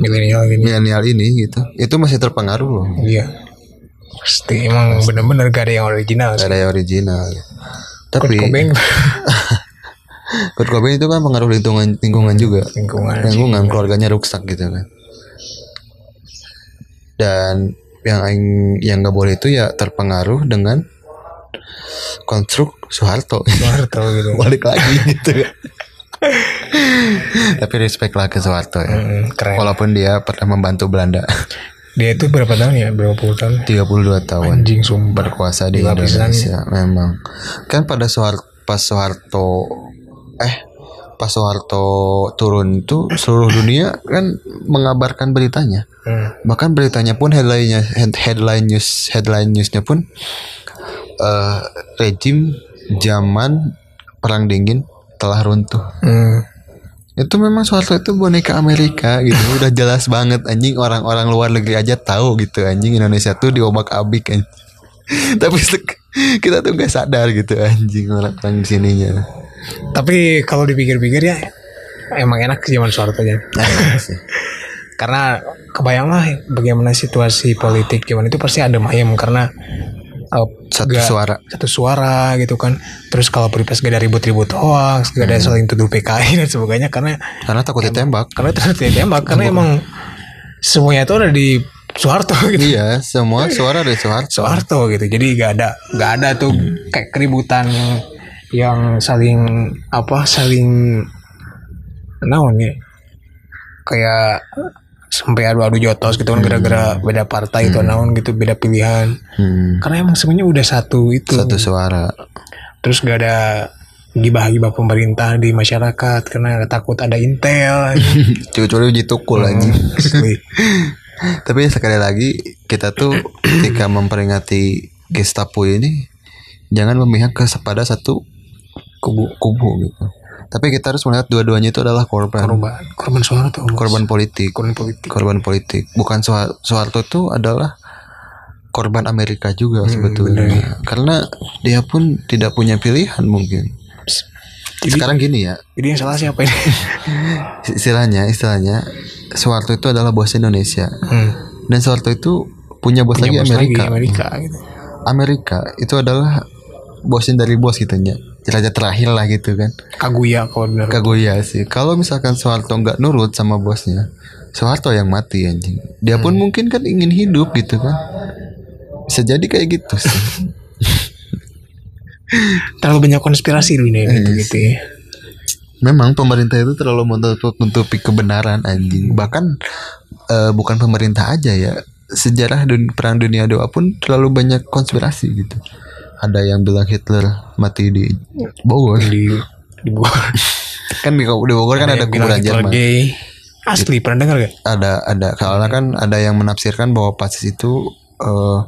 [SPEAKER 2] milenial ini.
[SPEAKER 1] milenial ini gitu. Itu masih terpengaruh loh.
[SPEAKER 2] Iya. Pasti emang bener-bener gak ada yang original
[SPEAKER 1] Gak ada yang original.
[SPEAKER 2] Kurt
[SPEAKER 1] tapi
[SPEAKER 2] Cobain. *laughs*
[SPEAKER 1] Kurt Cobain itu kan pengaruh lingkungan lingkungan juga.
[SPEAKER 2] Lingkungan.
[SPEAKER 1] Lingkungan keluarganya rusak gitu kan. Dan yang aing yang nggak boleh itu ya terpengaruh dengan konstruk Soeharto.
[SPEAKER 2] Soeharto gitu. *laughs*
[SPEAKER 1] Balik lagi gitu kan *laughs* tapi respect lah ke Soeharto ya.
[SPEAKER 2] Hmm, keren.
[SPEAKER 1] Walaupun dia pernah membantu Belanda. *laughs*
[SPEAKER 2] Dia itu berapa tahun ya? Berapa puluh tahun?
[SPEAKER 1] 32 tahun.
[SPEAKER 2] Anjing sumpah.
[SPEAKER 1] Berkuasa di. Indonesia memang. Kan pada Soeharto pas Soeharto eh pas Soeharto turun itu seluruh dunia kan mengabarkan beritanya.
[SPEAKER 2] Hmm.
[SPEAKER 1] bahkan beritanya pun headline-nya head- headline news headline newsnya pun eh rejim zaman perang dingin telah runtuh.
[SPEAKER 2] Hmm.
[SPEAKER 1] itu memang Soeharto itu boneka Amerika gitu. Udah jelas banget anjing orang-orang luar negeri aja tahu gitu anjing. Indonesia tuh diobak abik kan *laughs* tapi kita tuh nggak sadar gitu anjing orang-orang di sininya.
[SPEAKER 2] Tapi kalau dipikir-pikir ya emang enak zaman Soeharto aja. *laughs* Karena kebayang lah bagaimana situasi politik zaman itu pasti ada ayam karena uh,
[SPEAKER 1] satu
[SPEAKER 2] gak-
[SPEAKER 1] suara.
[SPEAKER 2] satu suara gitu kan. Terus kalau pilpres gak ada ribut-ribut hoax gak ada saling tuduh PKI dan sebagainya karena
[SPEAKER 1] karena takut ditembak.
[SPEAKER 2] karena terus ditembak karena emang semuanya itu ada di Soeharto *laughs* gitu.
[SPEAKER 1] Iya semua suara dari Soeharto.
[SPEAKER 2] Soeharto gitu. Jadi gak ada gak ada tuh kayak keributan yang saling apa saling naon ya? Kayak sampai adu-adu jotos gitu kan gara-gara beda partai itu naon gitu beda pilihan.
[SPEAKER 1] Hmm,
[SPEAKER 2] karena emang semuanya udah satu itu.
[SPEAKER 1] Satu suara.
[SPEAKER 2] Terus gak ada gibah-gibah pemerintah di masyarakat karena takut ada intel.
[SPEAKER 1] Cucu uji tukul
[SPEAKER 2] Asli. *laughs*
[SPEAKER 1] tapi sekali lagi kita tuh ketika memperingati Gestapo ini jangan memihak ke pada satu kubu kubu gitu. Tapi kita harus melihat dua-duanya itu adalah korban.
[SPEAKER 2] Korban. Korban Soeharto
[SPEAKER 1] korban politik.
[SPEAKER 2] Korban politik.
[SPEAKER 1] Korban politik. Bukan Soeharto itu adalah korban Amerika juga sebetulnya. karena dia pun tidak punya pilihan mungkin.
[SPEAKER 2] Jadi-
[SPEAKER 1] sekarang gini ya.
[SPEAKER 2] jadi yang salah siapa ini? *laughs*
[SPEAKER 1] Istilahnya istilahnya Soeharto itu adalah bos Indonesia.
[SPEAKER 2] Hmm.
[SPEAKER 1] dan Soeharto itu punya bos lagi
[SPEAKER 2] Punya bos
[SPEAKER 1] Amerika.
[SPEAKER 2] Lagi, Amerika gitu.
[SPEAKER 1] Amerika itu adalah bosin dari bos gitu nya raja terakhir lah gitu kan.
[SPEAKER 2] Kaguya kalau benar.
[SPEAKER 1] Kaguya sih. Kalau misalkan Soeharto nggak nurut sama bosnya Soeharto yang mati anjing. Dia pun mungkin kan ingin hidup gitu kan. Bisa jadi kayak gitu sih. *laughs*
[SPEAKER 2] Terlalu banyak konspirasi dunia gitu gitu ya
[SPEAKER 1] memang pemerintah itu terlalu menutupi kebenaran anjing. Bahkan eh, bukan pemerintah aja ya. Sejarah dun- perang dunia dua pun terlalu banyak konspirasi gitu. Ada yang bilang Hitler mati di Bogor.
[SPEAKER 2] Di di Bogor. *laughs*
[SPEAKER 1] Kan di, di Bogor kan ada
[SPEAKER 2] bilang
[SPEAKER 1] kuburan Jerman
[SPEAKER 2] gay. asli pernah dengar gak?
[SPEAKER 1] Ada ada. Karena kan ada yang menafsirkan bahwa pasis itu eh,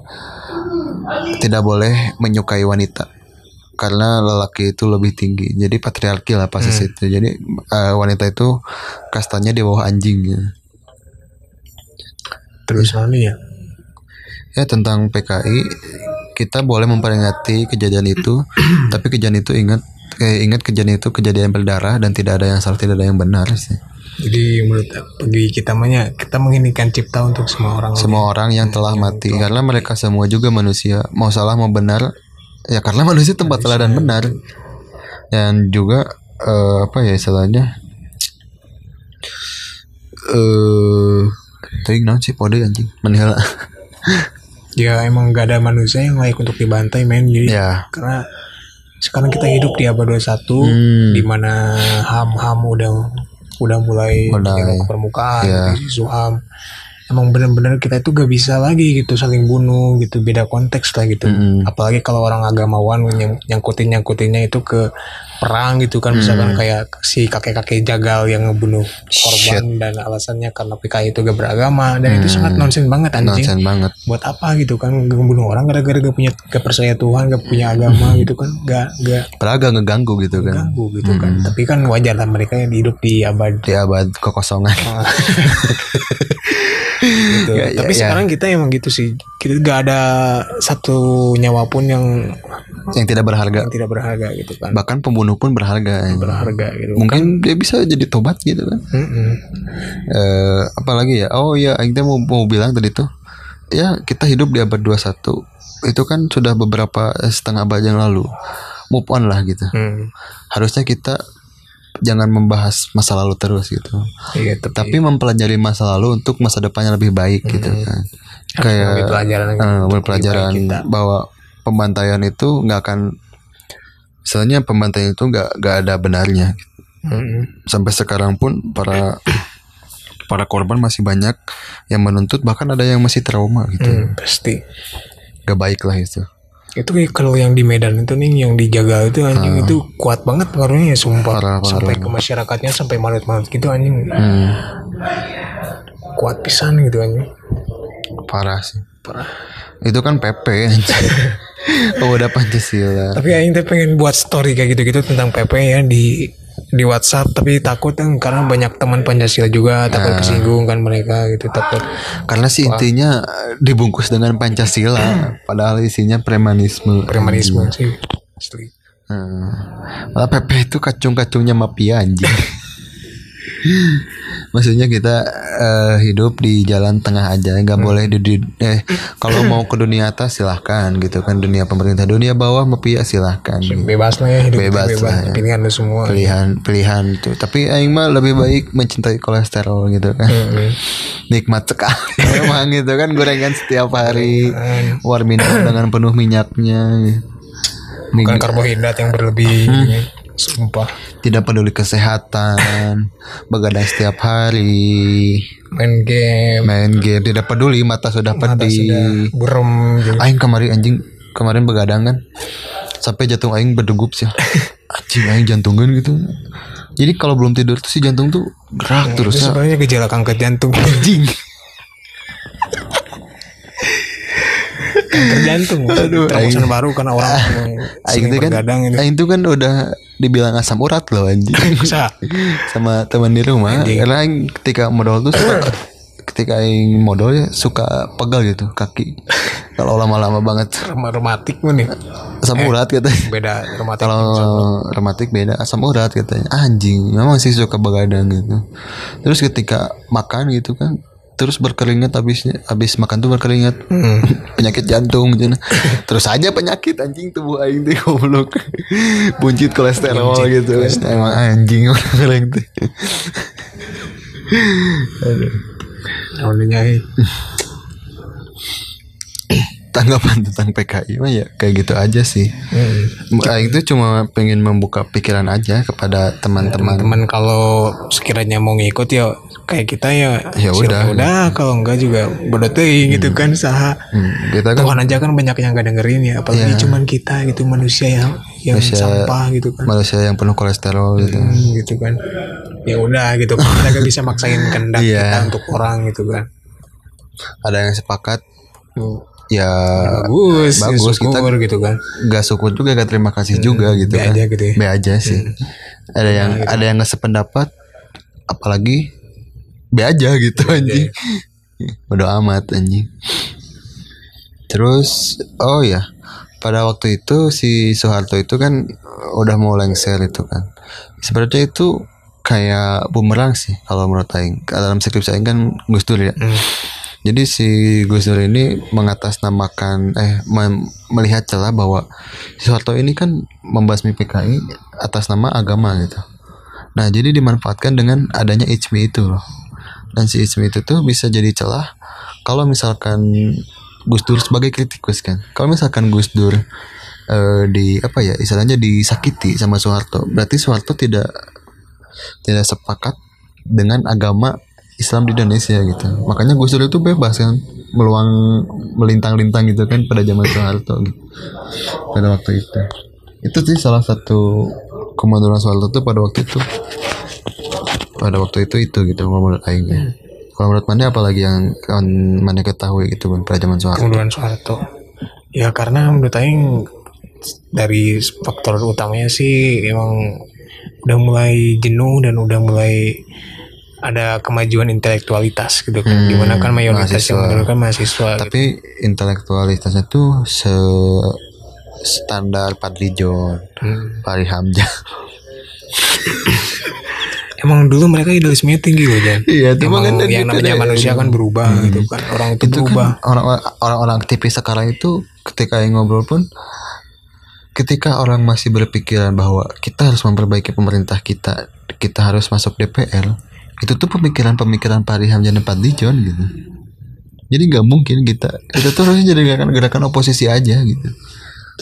[SPEAKER 1] tidak boleh menyukai wanita karena lelaki itu lebih tinggi. Jadi patriarki lah pasis itu jadi eh, wanita itu kastanya di bawah anjing ya.
[SPEAKER 2] terus mana ya?
[SPEAKER 1] Ya tentang PKI kita boleh memperingati kejadian itu. *clears throat* Tapi kejadian itu ingat kayak ingat kejadian itu kejadian berdarah dan tidak ada yang salah tidak ada yang benar sih.
[SPEAKER 2] Jadi menurut bagi kita mahnya kita menginginkan cipta untuk semua orang.
[SPEAKER 1] semua orang yang telah mati. karena mereka semua juga manusia. Mau salah mau benar ya karena manusia tempat salah dan benar dan juga eh, apa ya istilahnya eh tadi naon sih pode anjing menihela *laughs*
[SPEAKER 2] Ya emang gak ada manusia yang layak untuk dibantai men. Jadi
[SPEAKER 1] ya
[SPEAKER 2] karena sekarang kita hidup di abad 21
[SPEAKER 1] Hmm.
[SPEAKER 2] di mana ham-ham udah udah mulai
[SPEAKER 1] Mulai.
[SPEAKER 2] ke permukaan
[SPEAKER 1] Iya.
[SPEAKER 2] isu ham emang benar-benar kita itu gak bisa lagi gitu saling bunuh gitu beda konteks lah gitu
[SPEAKER 1] Mm-mm.
[SPEAKER 2] apalagi kalau orang agamawan nyang- nyangkutin nyangkutinnya itu ke perang gitu kan misalkan kayak si kakek-kakek jagal yang ngebunuh korban dan alasannya karena PKI itu gak beragama dan itu sangat nonsen banget anjing.
[SPEAKER 1] Nonsen banget.
[SPEAKER 2] Buat apa gitu kan ngebunuh orang gara-gara gak punya gak percaya Tuhan gak punya agama gitu kan gak gak
[SPEAKER 1] padahal agak ngeganggu gitu kan.
[SPEAKER 2] Ganggu gitu kan. Tapi kan wajar lah mereka yang hidup di abad
[SPEAKER 1] di abad kekosongan. *laughs*
[SPEAKER 2] Gitu.
[SPEAKER 1] Ya, ya,
[SPEAKER 2] tapi
[SPEAKER 1] ya.
[SPEAKER 2] sekarang kita emang gitu sih. Kita gak ada satu nyawa pun yang
[SPEAKER 1] yang tidak berharga.
[SPEAKER 2] Yang tidak berharga gitu kan.
[SPEAKER 1] Bahkan pembunuh pun berharga anjing.
[SPEAKER 2] berharga gitu
[SPEAKER 1] mungkin dia bisa jadi tobat gitu kan.
[SPEAKER 2] Mm-mm.
[SPEAKER 1] eh apalagi ya? Oh ya teh mau, mau bilang tadi tuh ya kita hidup di abad 21 itu kan sudah beberapa eh, setengah abad yang lalu. Move on lah gitu.
[SPEAKER 2] Hmm.
[SPEAKER 1] harusnya kita jangan membahas masa lalu terus gitu.
[SPEAKER 2] Iya tapi,
[SPEAKER 1] tapi mempelajari masa lalu untuk masa depannya lebih baik gitu kan. Kayak
[SPEAKER 2] pelajaran lebih
[SPEAKER 1] pelajaran
[SPEAKER 2] kita.
[SPEAKER 1] bahwa pembantaian itu nggak akan misalnya pembantaian itu nggak nggak ada benarnya.
[SPEAKER 2] Mm-mm.
[SPEAKER 1] sampai sekarang pun para para korban masih banyak yang menuntut bahkan ada yang masih trauma gitu.
[SPEAKER 2] Hmm, pasti.
[SPEAKER 1] Gak baik lah itu.
[SPEAKER 2] Itu kayak kalau yang di Medan itu nih yang dijaga itu anjing itu kuat banget pengaruhnya ya sumpah.
[SPEAKER 1] Parah, parah.
[SPEAKER 2] sampai ke masyarakatnya sampai malut-malut gitu anjing.
[SPEAKER 1] Hmm,
[SPEAKER 2] kuat pisan gitu anjing.
[SPEAKER 1] Parah sih.
[SPEAKER 2] Parah.
[SPEAKER 1] Itu kan PP *laughs* anjing. oh, udah Pancasila.
[SPEAKER 2] Tapi aing teh pengen buat story kayak gitu-gitu tentang PP ya di di WhatsApp. Tapi takut kan karena banyak teman Pancasila juga takut kesinggung kan mereka gitu takut.
[SPEAKER 1] Karena sih intinya eh, dibungkus dengan Pancasila padahal isinya premanisme.
[SPEAKER 2] Premanisme sih. Asli.
[SPEAKER 1] Hmm. Malah PP itu kacung-kacungnya mafia anjing. *laughs* Maksudnya kita eh, hidup di jalan tengah aja, nggak boleh di, di- eh kalau mau ke dunia atas silahkan gitu kan dunia pemerintah, dunia bawah mafia silahkan. gitu.
[SPEAKER 2] bebas lah ya hidup
[SPEAKER 1] Bebas
[SPEAKER 2] bebas,
[SPEAKER 1] lah ya.
[SPEAKER 2] pilihan lu semua
[SPEAKER 1] Pilihan pilihan tuh. Tapi aing mah lebih baik mencintai kolesterol gitu kan.
[SPEAKER 2] Mm-mm.
[SPEAKER 1] Nikmat sekali *laughs* memang gitu kan gorengan setiap hari. Warmindo dengan penuh minyaknya.
[SPEAKER 2] bukan karbohidrat yang berlebih sumpah
[SPEAKER 1] tidak peduli kesehatan, *laughs* begadang setiap hari,
[SPEAKER 2] main game
[SPEAKER 1] main game, tidak peduli mata sudah
[SPEAKER 2] mata
[SPEAKER 1] pedih.
[SPEAKER 2] sudah gitu.
[SPEAKER 1] Aing kemarin anjing kemarin begadang kan, sampai jantung aing berdegup sih. *laughs* Anjing aing jantungan gitu. Jadi kalau belum tidur tuh si jantung tuh gerak terus
[SPEAKER 2] itu
[SPEAKER 1] ya.
[SPEAKER 2] sebenarnya gejala kanker jantung
[SPEAKER 1] Anjing. *laughs*
[SPEAKER 2] kanker jantung
[SPEAKER 1] Aduh,
[SPEAKER 2] terobosan baru karena orang
[SPEAKER 1] Aing
[SPEAKER 2] sering
[SPEAKER 1] tuh kan, aing tuh kan udah dibilang asam urat loh anjing. *laughs* sama teman di rumah. Karena aing ketika modal tuh suka ketika aing modal ya suka pegal gitu kaki. Kalau lama-lama banget.
[SPEAKER 2] Rematik nih.
[SPEAKER 1] Asam urat katanya.
[SPEAKER 2] beda rematik.
[SPEAKER 1] Kalau rematik beda asam urat katanya. Anjing. Memang sih suka begadang gitu. Terus ketika makan gitu kan terus berkeringat habisnya habis makan tuh berkeringat
[SPEAKER 2] Hmm. *laughs*
[SPEAKER 1] penyakit jantung gitu *laughs* terus aja penyakit anjing tubuh aing *laughs* teh goblok buncit kolesterol gitu emang anjing orang tuh
[SPEAKER 2] Namanya eh,
[SPEAKER 1] tanggapan tentang PKI mah ya kayak gitu aja sih.
[SPEAKER 2] hmm.
[SPEAKER 1] Aing tuh cuma pengen membuka pikiran aja kepada teman-teman.
[SPEAKER 2] teman kalau sekiranya mau ngikut ya kayak kita ya
[SPEAKER 1] Ya udah.
[SPEAKER 2] udah kalau enggak juga bodoh teuing gitu kan saha
[SPEAKER 1] Hmm, kita kan
[SPEAKER 2] Tuhan aja kan banyak yang gak dengerin ya apalagi cuman kita gitu manusia yang yang
[SPEAKER 1] Manusia-
[SPEAKER 2] sampah gitu kan
[SPEAKER 1] manusia yang penuh kolesterol gitu.
[SPEAKER 2] Hmm, gitu kan ya udah gitu kita gak bisa maksain kehendak
[SPEAKER 1] Iya.
[SPEAKER 2] kita untuk orang gitu kan
[SPEAKER 1] Ada yang sepakat
[SPEAKER 2] Hmm.
[SPEAKER 1] ya
[SPEAKER 2] bagus
[SPEAKER 1] bagus, kita-
[SPEAKER 2] syukur gitu kan
[SPEAKER 1] gak syukur juga gak terima kasih juga gitu
[SPEAKER 2] be
[SPEAKER 1] kan.
[SPEAKER 2] aja gitu ya.
[SPEAKER 1] Be aja sih. Ada yang ada yang nggak sependapat apalagi be aja gitu anjing. *laughs* Bodo amat anjing. Terus oh ya, pada waktu itu si Soeharto itu kan udah mau lengser itu kan sebenarnya itu kayak bumerang sih kalau menurut Aing dalam skripsi Aing kan Gus Dur ya
[SPEAKER 2] Hmm.
[SPEAKER 1] jadi si Gus Dur ini mengatasnamakan eh melihat celah bahwa si Soeharto ini kan membasmi PKI atas nama agama gitu. Nah, jadi dimanfaatkan dengan adanya ICMI itu loh. Dan si ICMI itu tuh bisa jadi celah kalau misalkan Gus Dur sebagai kritikus kan. Kalau misalkan Gus Dur eh, di apa ya istilahnya disakiti sama Soeharto, berarti Soeharto tidak tidak sepakat dengan agama Islam di Indonesia gitu. Makanya Gus Dur itu bebas kan meluang melintang-lintang gitu kan pada zaman Soeharto gitu. Pada waktu itu. Itu sih salah satu kemunduran Soeharto tuh pada waktu itu. Pada waktu itu itu gitu kalau menurut Aing. ya. Kalau menurut mana apalagi yang kan mana ketahui gitu kan pada zaman Soeharto.
[SPEAKER 2] kemunduran Soeharto ya karena menurut Aing dari faktor utamanya sih emang udah mulai jenuh dan udah mulai ada kemajuan intelektualitas gitu kan
[SPEAKER 1] Hmm,
[SPEAKER 2] di mana kan mayoritas
[SPEAKER 1] mahasiswa.
[SPEAKER 2] yang menurunkan mahasiswa gitu.
[SPEAKER 1] Tapi intelektualitasnya tuh se standar Padri John,
[SPEAKER 2] Hmm.
[SPEAKER 1] Fahri Hamzah. *laughs*
[SPEAKER 2] emang dulu mereka idealismenya tinggi loh Jan.
[SPEAKER 1] Iya, itu
[SPEAKER 2] emang
[SPEAKER 1] makanya
[SPEAKER 2] yang
[SPEAKER 1] gitu
[SPEAKER 2] namanya manusia kan berubah gitu kan. Orang itu,
[SPEAKER 1] itu
[SPEAKER 2] berubah.
[SPEAKER 1] kan orang orang-orang aktivis sekarang itu ketika yang ngobrol pun ketika orang masih berpikiran bahwa kita harus memperbaiki pemerintah kita kita harus masuk DPR itu tuh pemikiran-pemikiran Pak Riham dan Pak Dijon gitu. Jadi nggak mungkin kita kita tuh harusnya jadi gerakan gerakan oposisi aja gitu.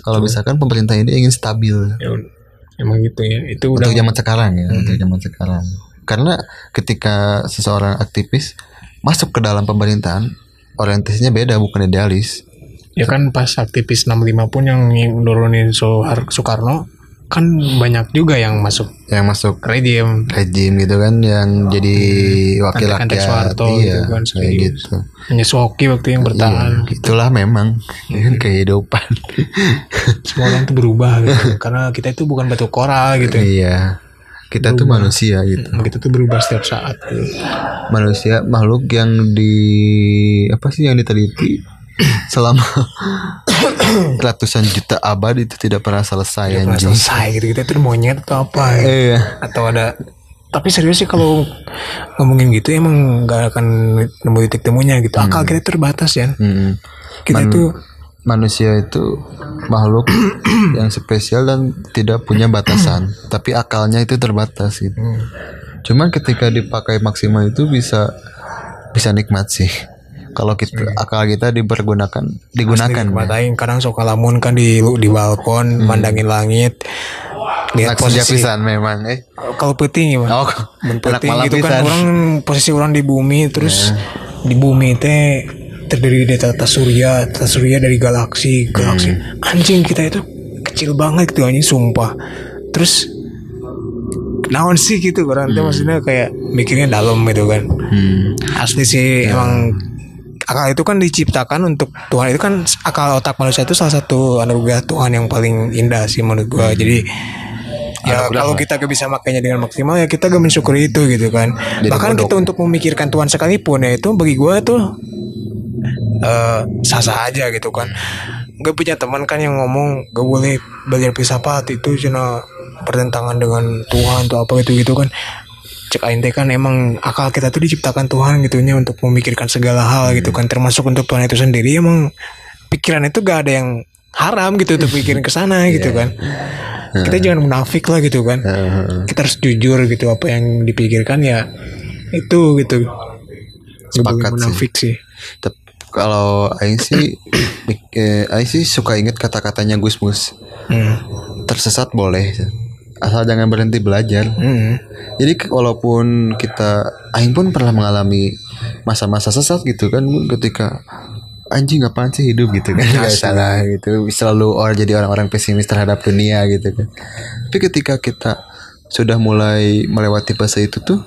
[SPEAKER 1] Kalau misalkan pemerintah ini ingin stabil.
[SPEAKER 2] Ya, emang gitu ya. Itu udah
[SPEAKER 1] untuk zaman sekarang ya untuk zaman sekarang. Karena ketika seseorang aktivis masuk ke dalam pemerintahan orientasinya beda bukan idealis.
[SPEAKER 2] Ya kan pas aktivis 65 pun yang nurunin Soekarno kan banyak juga yang masuk.
[SPEAKER 1] Yang masuk.
[SPEAKER 2] Rejim
[SPEAKER 1] rejim gitu kan yang jadi wakil
[SPEAKER 2] Antek-antek
[SPEAKER 1] rakyat.
[SPEAKER 2] Soeharto
[SPEAKER 1] iya
[SPEAKER 2] gitu kan,
[SPEAKER 1] kayak gitu.
[SPEAKER 2] Hanya Soki waktu yang bertahan.
[SPEAKER 1] Iya, itulah memang kehidupan. *laughs*
[SPEAKER 2] Semua orang tuh berubah gitu. *laughs* Karena kita itu bukan batu koral gitu.
[SPEAKER 1] Iya. Kita tuh manusia gitu.
[SPEAKER 2] Kita tuh berubah setiap saat. Gitu.
[SPEAKER 1] manusia makhluk yang di apa sih yang diteliti selama *coughs* ratusan juta abad itu tidak pernah selesai
[SPEAKER 2] pernah
[SPEAKER 1] anjing.
[SPEAKER 2] selesai gitu. Kita itu monyet atau apa gitu.
[SPEAKER 1] iya.
[SPEAKER 2] Atau ada tapi serius sih kalau ngomongin gitu emang nggak akan nemu titik temunya gitu. Akal kita itu terbatas ya
[SPEAKER 1] Mm-mm.
[SPEAKER 2] kita
[SPEAKER 1] Man-
[SPEAKER 2] tuh
[SPEAKER 1] manusia itu makhluk *coughs* yang spesial dan tidak punya batasan. *coughs* Tapi akalnya itu terbatas gitu. Cuman ketika dipakai maksimal itu bisa bisa nikmat sih kalau kita akal kita dipergunakan digunakan ya.
[SPEAKER 2] Kadang sok lamun kan di di balkon mandangin langit lihat posisi
[SPEAKER 1] pisan memang eh.
[SPEAKER 2] Kalau penting gimana
[SPEAKER 1] oh malam
[SPEAKER 2] gitu kan orang posisi orang di bumi terus di bumi teh terdiri dari tata surya tata surya dari galaksi galaksi. Anjing kita itu kecil banget gitu anjing sumpah. Terus naon sih gitu orang teh maksudnya kayak mikirnya dalam gitu kan.
[SPEAKER 1] Hmm.
[SPEAKER 2] asli sih emang akal itu kan diciptakan untuk Tuhan. Itu kan akal otak manusia itu salah satu anugerah Tuhan yang paling indah sih menurut gua. Jadi ya kalau kita gak bisa makainya dengan maksimal ya kita gak mensyukuri itu gitu kan. Bahkan kita untuk memikirkan Tuhan sekalipun ya itu bagi gua tuh eh sah-sah aja gitu kan. Gak punya teman kan yang ngomong gak boleh belajar filsafat itu cina pertentangan dengan Tuhan atau apa gitu gitu kan cek aing kan emang akal kita tuh diciptakan Tuhan gitunya untuk memikirkan segala hal gitu kan. Termasuk untuk Tuhan itu sendiri emang pikiran itu gak ada yang haram gitu untuk pikirin ke sana *laughs* gitu kan. Kita jangan munafik lah gitu kan. Kita harus jujur gitu apa yang dipikirkan ya itu gitu.
[SPEAKER 1] Sepakat sih.
[SPEAKER 2] munafik sih.
[SPEAKER 1] Tep- kalau Aing sih *coughs* eh, Aing sih suka inget kata-katanya Gus Mus.
[SPEAKER 2] Hmm.
[SPEAKER 1] tersesat boleh asal jangan berhenti belajar.
[SPEAKER 2] Hmm.
[SPEAKER 1] jadi walaupun kita Aing pun pernah mengalami masa-masa sesat gitu kan ketika anjing apaan sih hidup? gitu kan. Nggak salah gitu. Selalu orang jadi orang-orang pesimis terhadap dunia gitu kan. Tapi ketika kita sudah mulai melewati fase itu tuh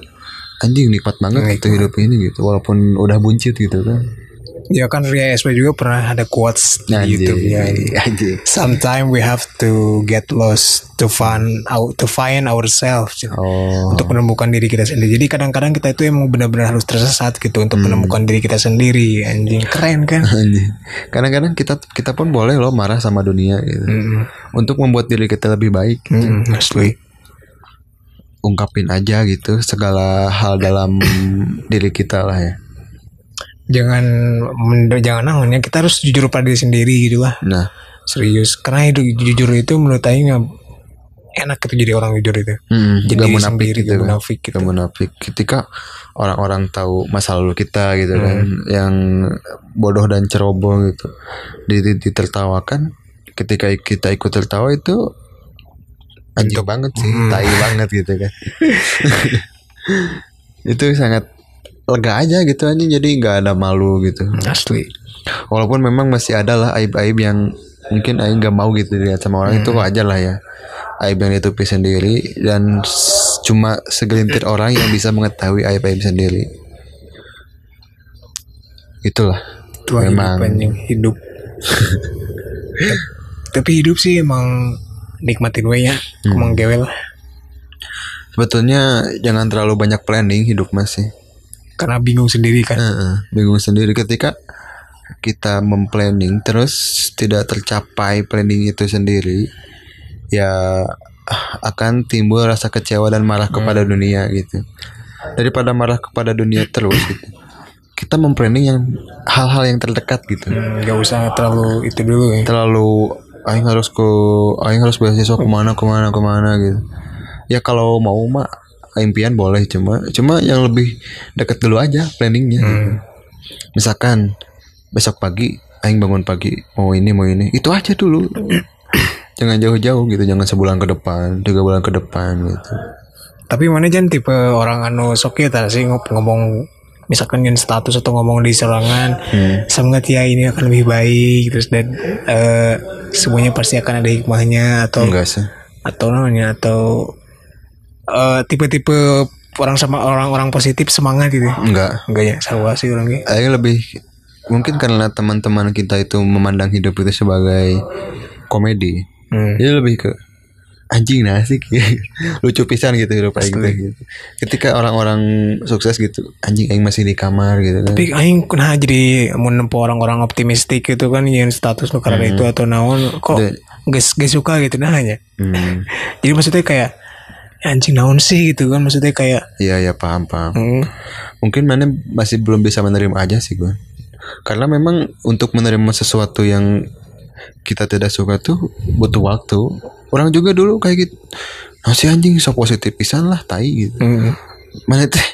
[SPEAKER 1] anjing nikmat banget gitu hidup ini gitu walaupun udah buncit gitu kan
[SPEAKER 2] Ya kan Ria SP juga pernah ada quotes di YouTube ya. *laughs* Sometimes we have to get lost to find out to find ourselves gitu.
[SPEAKER 1] Oh.
[SPEAKER 2] untuk menemukan diri kita sendiri. Jadi kadang-kadang kita itu emang benar-benar harus tersesat gitu untuk menemukan diri kita sendiri. Anjing keren kan? *laughs*
[SPEAKER 1] Kadang-kadang kita kita pun boleh loh marah sama dunia gitu.
[SPEAKER 2] Mm-mm.
[SPEAKER 1] Untuk membuat diri kita lebih baik.
[SPEAKER 2] Mm-mm, asli.
[SPEAKER 1] Ungkapin aja gitu segala hal dalam *coughs* diri kita lah ya.
[SPEAKER 2] Jangan jangan naon ya kita harus jujur pada diri sendiri gitu lah.
[SPEAKER 1] Nah,
[SPEAKER 2] Serius. Karena hidup jujur itu menurut Aing nggak enak itu jadi orang jujur itu.
[SPEAKER 1] hmm,
[SPEAKER 2] Jadi
[SPEAKER 1] gak
[SPEAKER 2] diri
[SPEAKER 1] munafik
[SPEAKER 2] sendiri,
[SPEAKER 1] gitu
[SPEAKER 2] gak
[SPEAKER 1] kan.
[SPEAKER 2] munafik gitu.
[SPEAKER 1] Gak munafik. Ketika orang-orang tahu masa lalu kita gitu kan,
[SPEAKER 2] Hmm.
[SPEAKER 1] yang bodoh dan ceroboh gitu, di- ditertawakan. Ketika kita ikut tertawa itu anjing banget sih,
[SPEAKER 2] Hmm.
[SPEAKER 1] tai banget gitu kan. *laughs* *laughs* itu sangat lega aja gitu anjing jadi nggak ada malu gitu.
[SPEAKER 2] Asli.
[SPEAKER 1] Walaupun memang masih ada lah aib-aib yang mungkin Aing gak mau gitu dilihat sama orang itu wajar lah ya. Aib yang ditutupi sendiri dan cuma segelintir orang yang bisa mengetahui aib-aib sendiri. Itulah.
[SPEAKER 2] Tua
[SPEAKER 1] Memang.
[SPEAKER 2] hidup hidup. Tapi hidup sih emang nikmatin we ya.
[SPEAKER 1] Hmm.
[SPEAKER 2] Emang gewe lah.
[SPEAKER 1] Sebetulnya jangan terlalu banyak planning hidup masih.
[SPEAKER 2] Karena bingung sendiri kan.
[SPEAKER 1] bingung sendiri. Ketika kita memplanning terus tidak tercapai planning itu sendiri ya akan timbul rasa kecewa dan marah kepada dunia gitu. Daripada marah kepada dunia terus gitu. Kita memplanning yang hal-hal yang terdekat gitu.
[SPEAKER 2] Hmm, Gak usah terlalu itu dulu ya.
[SPEAKER 1] terlalu aing harus ke aing harus beasiswa ke mana ke mana ke mana gitu. Ya kalau mau mah impian boleh cuma cuma yang lebih dekat dulu aja planningnya. Gitu. misalkan besok pagi aing bangun pagi mau ini mau ini itu aja dulu. *coughs* Jangan jauh-jauh gitu jangan sebulan ke depan tiga bulan ke depan gitu.
[SPEAKER 2] Tapi mana jangan tipe orang anu sok ya tadi sih ngomong misalkan yang status atau ngomong di serangan sangat ya ini akan lebih baik terus dan eh, semuanya pasti akan ada hikmahnya atau
[SPEAKER 1] enggak sih.
[SPEAKER 2] atau namanya atau eh, tipe-tipe orang sama orang-orang positif semangat gitu
[SPEAKER 1] enggak
[SPEAKER 2] enggak ya sarwa sih orangnya
[SPEAKER 1] Aing lebih mungkin karena teman-teman kita itu memandang hidup itu sebagai komedi
[SPEAKER 2] hmm.
[SPEAKER 1] Jadi lebih ke anjing nah asik *laughs* lucu pisan gitu hidup aing teh gitu. Ketika orang-orang sukses gitu, anjing aing masih di kamar gitu kan.
[SPEAKER 2] tapi aing nah jadi mau nempuh orang-orang optimistik gitu kan yang status nu karena itu atau naon kok gak, suka gitu nah hanya
[SPEAKER 1] Hmm. *laughs*
[SPEAKER 2] jadi maksudnya kayak "Ya, anjing naon sih gitu kan maksudnya kayak
[SPEAKER 1] Iya ya paham paham.
[SPEAKER 2] hmm,
[SPEAKER 1] Mungkin mana masih belum bisa menerima aja sih gue. Karena memang untuk menerima sesuatu yang kita tidak suka tuh butuh waktu. Orang juga dulu kayak gitu. Masih anjing so positif pisan lah tai gitu.
[SPEAKER 2] hmm,
[SPEAKER 1] Mana teh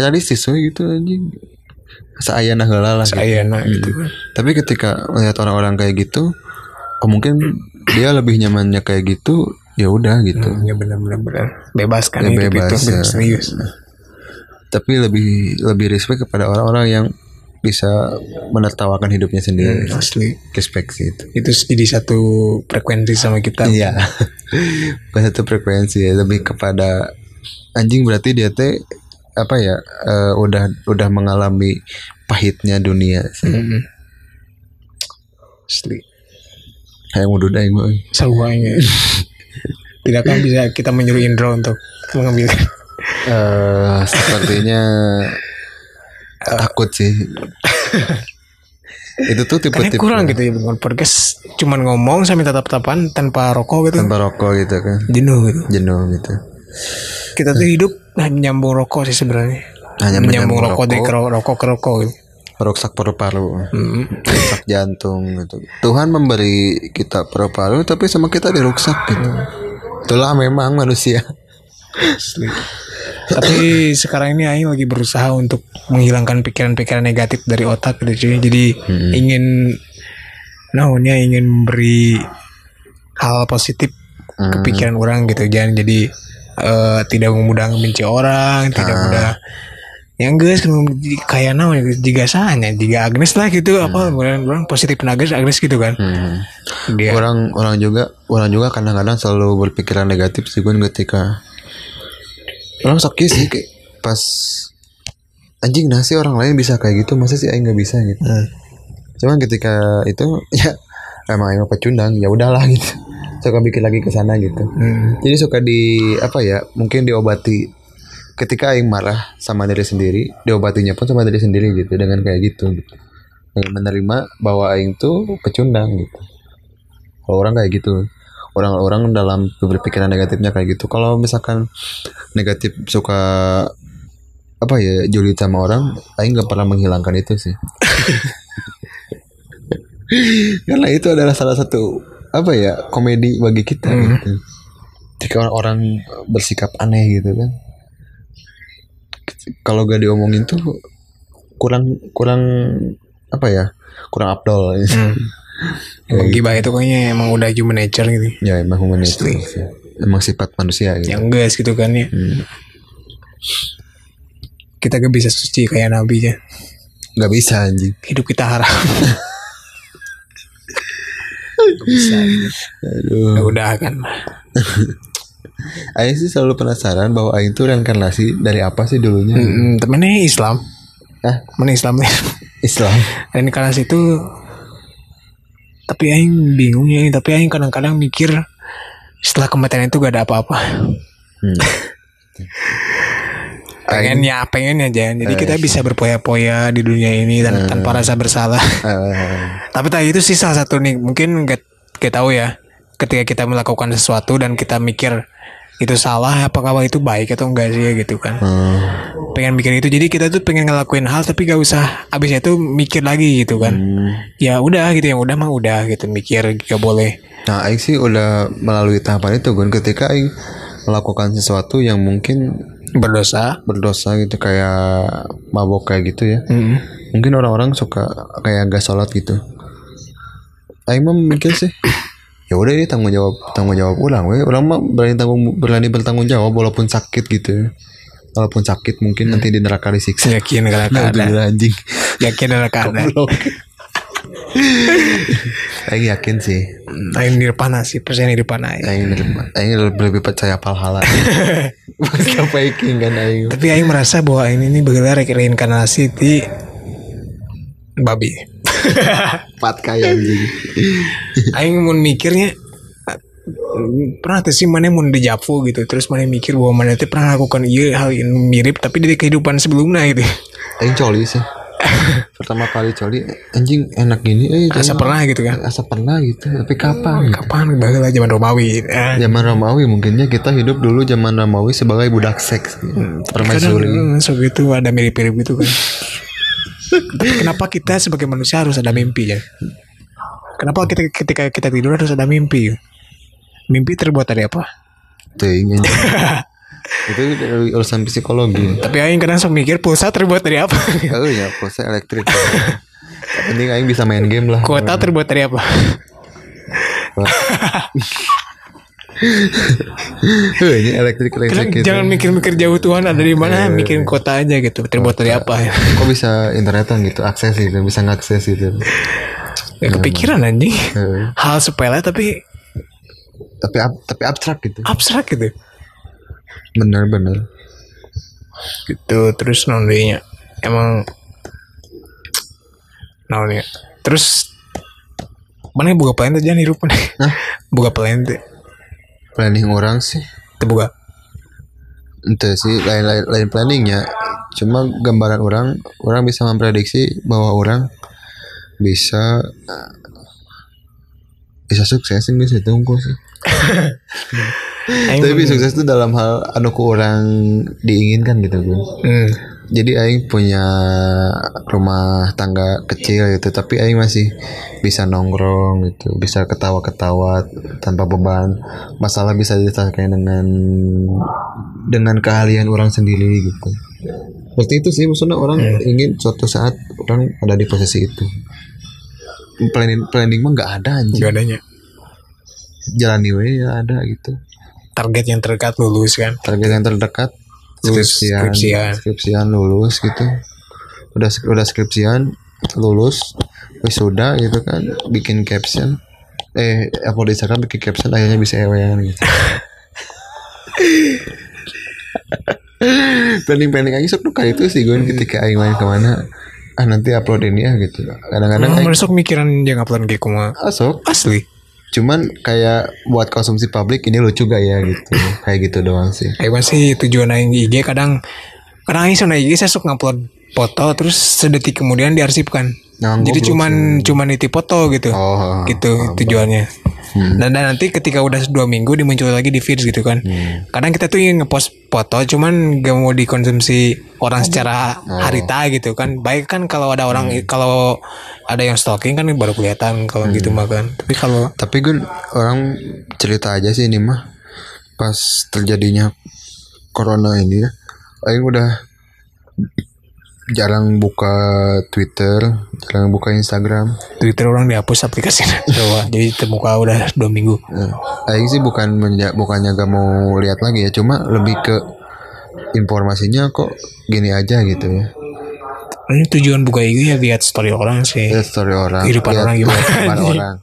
[SPEAKER 1] realistis gitu anjing. Saya nah heula lah gitu.
[SPEAKER 2] saya enak gitu kan
[SPEAKER 1] Tapi ketika melihat orang-orang kayak gitu, oh mungkin dia lebih nyamannya kayak gitu, ya udah gitu.
[SPEAKER 2] Hmm, ya benar-benar benar bebas kan
[SPEAKER 1] Ya,
[SPEAKER 2] hidup
[SPEAKER 1] bebas,
[SPEAKER 2] itu
[SPEAKER 1] ya.
[SPEAKER 2] serius
[SPEAKER 1] Tapi lebih lebih respect kepada orang-orang yang bisa menertawakan hidupnya sendiri.
[SPEAKER 2] asli
[SPEAKER 1] Respect sih itu.
[SPEAKER 2] itu jadi satu frekuensi sama kita
[SPEAKER 1] Iya. *laughs* Bukan satu frekuensi ya, lebih kepada anjing berarti dia teh apa ya eh, udah udah mengalami pahitnya dunia sih.
[SPEAKER 2] Hmm. asli
[SPEAKER 1] Kayak mau aing *laughs*
[SPEAKER 2] tidak kan bisa kita menyuruh Indro untuk mengambil
[SPEAKER 1] Eh, sepertinya takut sih. itu tuh
[SPEAKER 2] karena
[SPEAKER 1] tipe-tipe
[SPEAKER 2] kurang gitu ya bukan podcast cuman ngomong sambil tatap-tatapan tanpa rokok gitu
[SPEAKER 1] tanpa rokok gitu kan,
[SPEAKER 2] jenuh gitu
[SPEAKER 1] jenuh gitu.
[SPEAKER 2] kita tuh hidup hanya nyambung rokok sih sebenarnya
[SPEAKER 1] Hanya
[SPEAKER 2] menyambung
[SPEAKER 1] menyambung
[SPEAKER 2] rokok dari
[SPEAKER 1] rokok.
[SPEAKER 2] ke rokok ke rokok gitu.
[SPEAKER 1] Roksak paru-paru,
[SPEAKER 2] Hmm.
[SPEAKER 1] rusak jantung gitu. Tuhan memberi kita paru-paru tapi sama kita diruksak gitu. Itulah memang manusia.
[SPEAKER 2] Asli. Tapi sekarang ini Aing lagi berusaha untuk menghilangkan pikiran-pikiran negatif dari otak gitu cuy. Jadi ingin naonnya ingin memberi hal positif ke pikiran orang gitu. Jangan jadi eh, tidak mudah membenci orang, tidak mudah yang guys kayak naon jika sahanya jika Agnes lah gitu apa orang, orang positif Agnes Agnes gitu kan
[SPEAKER 1] Hmm.
[SPEAKER 2] dia
[SPEAKER 1] Orang orang juga orang juga kadang-kadang selalu berpikiran negatif sih Gun, ketika orang sakit sih kayak pas anjing nasi orang lain bisa kayak gitu masa sih aing nggak bisa gitu.
[SPEAKER 2] Hmm.
[SPEAKER 1] cuman ketika itu *laughs* ya emang emang pecundang ya udahlah gitu suka bikin lagi ke sana gitu
[SPEAKER 2] Hmm.
[SPEAKER 1] jadi suka di apa ya mungkin diobati ketika aing marah sama diri sendiri diobatinya pun sama diri sendiri gitu dengan kayak gitu gitu. Dengan menerima bahwa aing tuh pecundang gitu. Kalau orang kayak gitu orang-orang dalam berpikiran negatifnya kayak gitu. Kalau misalkan negatif suka apa ya julid sama orang aing nggak pernah menghilangkan itu sih. *laughs* Karena itu adalah salah satu apa ya komedi bagi kita
[SPEAKER 2] Hmm.
[SPEAKER 1] gitu. Jika orang bersikap aneh gitu kan kalau gak diomongin tuh kurang kurang apa ya kurang abdol
[SPEAKER 2] Hmm. *laughs* Emang gibah itu kayaknya emang udah human nature gitu.
[SPEAKER 1] ya emang human nature
[SPEAKER 2] Asli.
[SPEAKER 1] emang sifat manusia gitu
[SPEAKER 2] Yang gas gitu kan ya.
[SPEAKER 1] Hmm.
[SPEAKER 2] Kita gak bisa suci kayak nabi ya.
[SPEAKER 1] nggak bisa anjing
[SPEAKER 2] Hidup kita haram. *laughs* Gak bisa gitu.
[SPEAKER 1] aduh
[SPEAKER 2] Ya udah kan. *laughs*
[SPEAKER 1] Aing sih selalu penasaran bahwa Aing tuh reinkarnasi dari apa sih dulunya
[SPEAKER 2] Hmm, temennya Islam.
[SPEAKER 1] Hah?
[SPEAKER 2] Mana Islam nih?
[SPEAKER 1] Islam *laughs*
[SPEAKER 2] Reinkarnasi itu tapi aing bingung ya, tapi aing kadang-kadang mikir setelah kematian itu gak ada apa-apa.
[SPEAKER 1] hmm. *laughs*
[SPEAKER 2] Pengen ya, pengen ya jangan. Jadi kita bisa berpoya-poya di dunia ini tan- tanpa rasa bersalah.
[SPEAKER 1] Eh, *laughs*
[SPEAKER 2] tapi tadi itu sih salah satu nih, mungkin gak, gak tahu ya. Ketika kita melakukan sesuatu dan kita mikir itu salah, apakah itu baik atau enggak sih gitu kan?
[SPEAKER 1] hmm.
[SPEAKER 2] Pengen mikir itu, jadi kita tuh pengen ngelakuin hal tapi gak usah abis itu mikir lagi gitu kan?
[SPEAKER 1] Hmm.
[SPEAKER 2] Ya udah gitu yang udah mah udah gitu mikir gak boleh.
[SPEAKER 1] Nah, Aing sih udah melalui tahapan itu Gun ketika Aing melakukan sesuatu yang mungkin
[SPEAKER 2] berdosa.
[SPEAKER 1] berdosa gitu kayak mabok kayak gitu ya.
[SPEAKER 2] Mm.
[SPEAKER 1] Mungkin orang-orang suka kayak gak sholat gitu. Aing mah mikir sih ya udah ini tanggung jawab tanggung jawab ulang. We orang mah berani tanggung berani bertanggung jawab walaupun sakit gitu walaupun sakit mungkin nanti di neraka disiksa.
[SPEAKER 2] Yakin ada.
[SPEAKER 1] Alhamdulillah, anjing.
[SPEAKER 2] Yakin karena ada.
[SPEAKER 1] Aing yakin sih.
[SPEAKER 2] Aing nirpana sih, persen nirpana ya.
[SPEAKER 1] Aing lebih, Aing lebih percaya Pasca Viking *laughs* kan Aing.
[SPEAKER 2] Tapi Aing merasa bahwa ini nih bergelar reinkarnasi di babi. *laughs*
[SPEAKER 1] Empat kaya anjing. *laughs*
[SPEAKER 2] Aing mau mikirnya pernah tuh sih mana mau dejavu gitu. Terus mana mikir bahwa mana tuh pernah lakukan iya hal yang mirip tapi dari kehidupan sebelumnya gitu.
[SPEAKER 1] Aing coli sih. *laughs* Pertama kali coli Anjing enak gini eh,
[SPEAKER 2] asa pernah gitu kan?
[SPEAKER 1] Asa pernah gitu Tapi kapan gitu.
[SPEAKER 2] kapan? Bahkan zaman Romawi eh,
[SPEAKER 1] Zaman Romawi mungkinnya kita hidup dulu zaman Romawi sebagai budak seks gitu. Permaisuri.
[SPEAKER 2] kadang so gitu ada mirip-mirip gitu kan kenapa kita sebagai manusia harus ada mimpi ya? Kenapa kita ketika kita tidur harus ada mimpi? Mimpi terbuat dari apa?
[SPEAKER 1] Ting, anjing. *laughs* Itu dari urusan psikologi.
[SPEAKER 2] Tapi Aing kadang suka mikir pulsa terbuat dari apa? *laughs*
[SPEAKER 1] Oh ya pulsa elektrik. Penting Aing bisa main game lah.
[SPEAKER 2] Kuota terbuat dari apa *laughs*
[SPEAKER 1] Ini elektrik elektrik gitu.
[SPEAKER 2] jangan mikir-mikir jauh Tuhan ada di mana? Mikirin kota aja gitu terbuat dari apa ya?
[SPEAKER 1] Kok bisa internetan gitu akses gitu bisa ngakses gitu.
[SPEAKER 2] Ya kepikiran anjing. Hal sepele tapi
[SPEAKER 1] tapi ab- tapi abstrak gitu.
[SPEAKER 2] abstrak gitu.
[SPEAKER 1] Bener-bener
[SPEAKER 2] gitu terus nondinya emang nonnya terus mana buka plan aja nih. Buka tuh
[SPEAKER 1] planning orang sih.
[SPEAKER 2] Buka
[SPEAKER 1] itu sih lain, lain lain planningnya cuma gambaran orang orang bisa memprediksi bahwa orang bisa bisa sukses sih bisa tunggu sih. *laughs* Tapi sukses itu dalam hal anu ku orang diinginkan gitu kan.
[SPEAKER 2] Hmm.
[SPEAKER 1] Jadi Aing punya rumah tangga kecil gitu tapi Aing masih bisa nongkrong gitu bisa ketawa-ketawa tanpa beban. Masalah bisa diselesaikan dengan dengan keahlian orang sendiri gitu. Seperti itu sih maksudnya orang ingin suatu saat orang ada di posisi itu. Planning planning mah nggak ada anjing.
[SPEAKER 2] Gak adanya.
[SPEAKER 1] Jalani we ya ada gitu.
[SPEAKER 2] Target yang terdekat lulus kan.
[SPEAKER 1] Target yang terdekat skripsian.
[SPEAKER 2] skripsian.
[SPEAKER 1] skripsian lulus gitu. Udah udah skripsian lulus wisuda gitu kan bikin caption. Eh apa di Instagram bikin caption akhirnya bisa ewean gitu. *laughs* Planning aja sok kayak itu sih gue ketika aing main ke mana ah nanti upload ini ya gitu. Kadang-kadang aing
[SPEAKER 2] masuk mikiran yang upload kayak kuma.
[SPEAKER 1] Masuk
[SPEAKER 2] asli.
[SPEAKER 1] Cuman kayak buat konsumsi publik ini lucu gak ya gitu kayak gitu doang sih
[SPEAKER 2] Aing masih tujuan di IG kadang kadang sana IG saya suka ngupload foto terus sedetik kemudian diarsipkan.
[SPEAKER 1] Nah,
[SPEAKER 2] Jadi cuman cuman nitip foto gitu.
[SPEAKER 1] oh
[SPEAKER 2] gitu tujuannya. Dan, dan nanti ketika udah dua minggu dimuncul lagi di feeds gitu kan. Kadang kita tuh ingin ngepost foto cuman gak mau dikonsumsi orang secara harita gitu kan. Baik kan kalau ada orang kalau ada yang stalking kan baru kelihatan kalau gitu mah kan. Tapi kalau
[SPEAKER 1] tapi gue orang cerita aja sih ini mah pas terjadinya corona ini ya Aing udah jarang buka Twitter jarang buka Instagram
[SPEAKER 2] Twitter orang dihapus aplikasinya. *laughs* Coba jadi terbuka udah dua minggu.
[SPEAKER 1] Nah, Aing sih bukan menja- bukannya gak mau lihat lagi ya cuma lebih ke informasinya kok gini aja gitu ya
[SPEAKER 2] Ini tujuan buka IG ya lihat story orang sih.
[SPEAKER 1] lihat story orang
[SPEAKER 2] Kehidupan
[SPEAKER 1] lihat
[SPEAKER 2] orang gimana.
[SPEAKER 1] kehidupan orang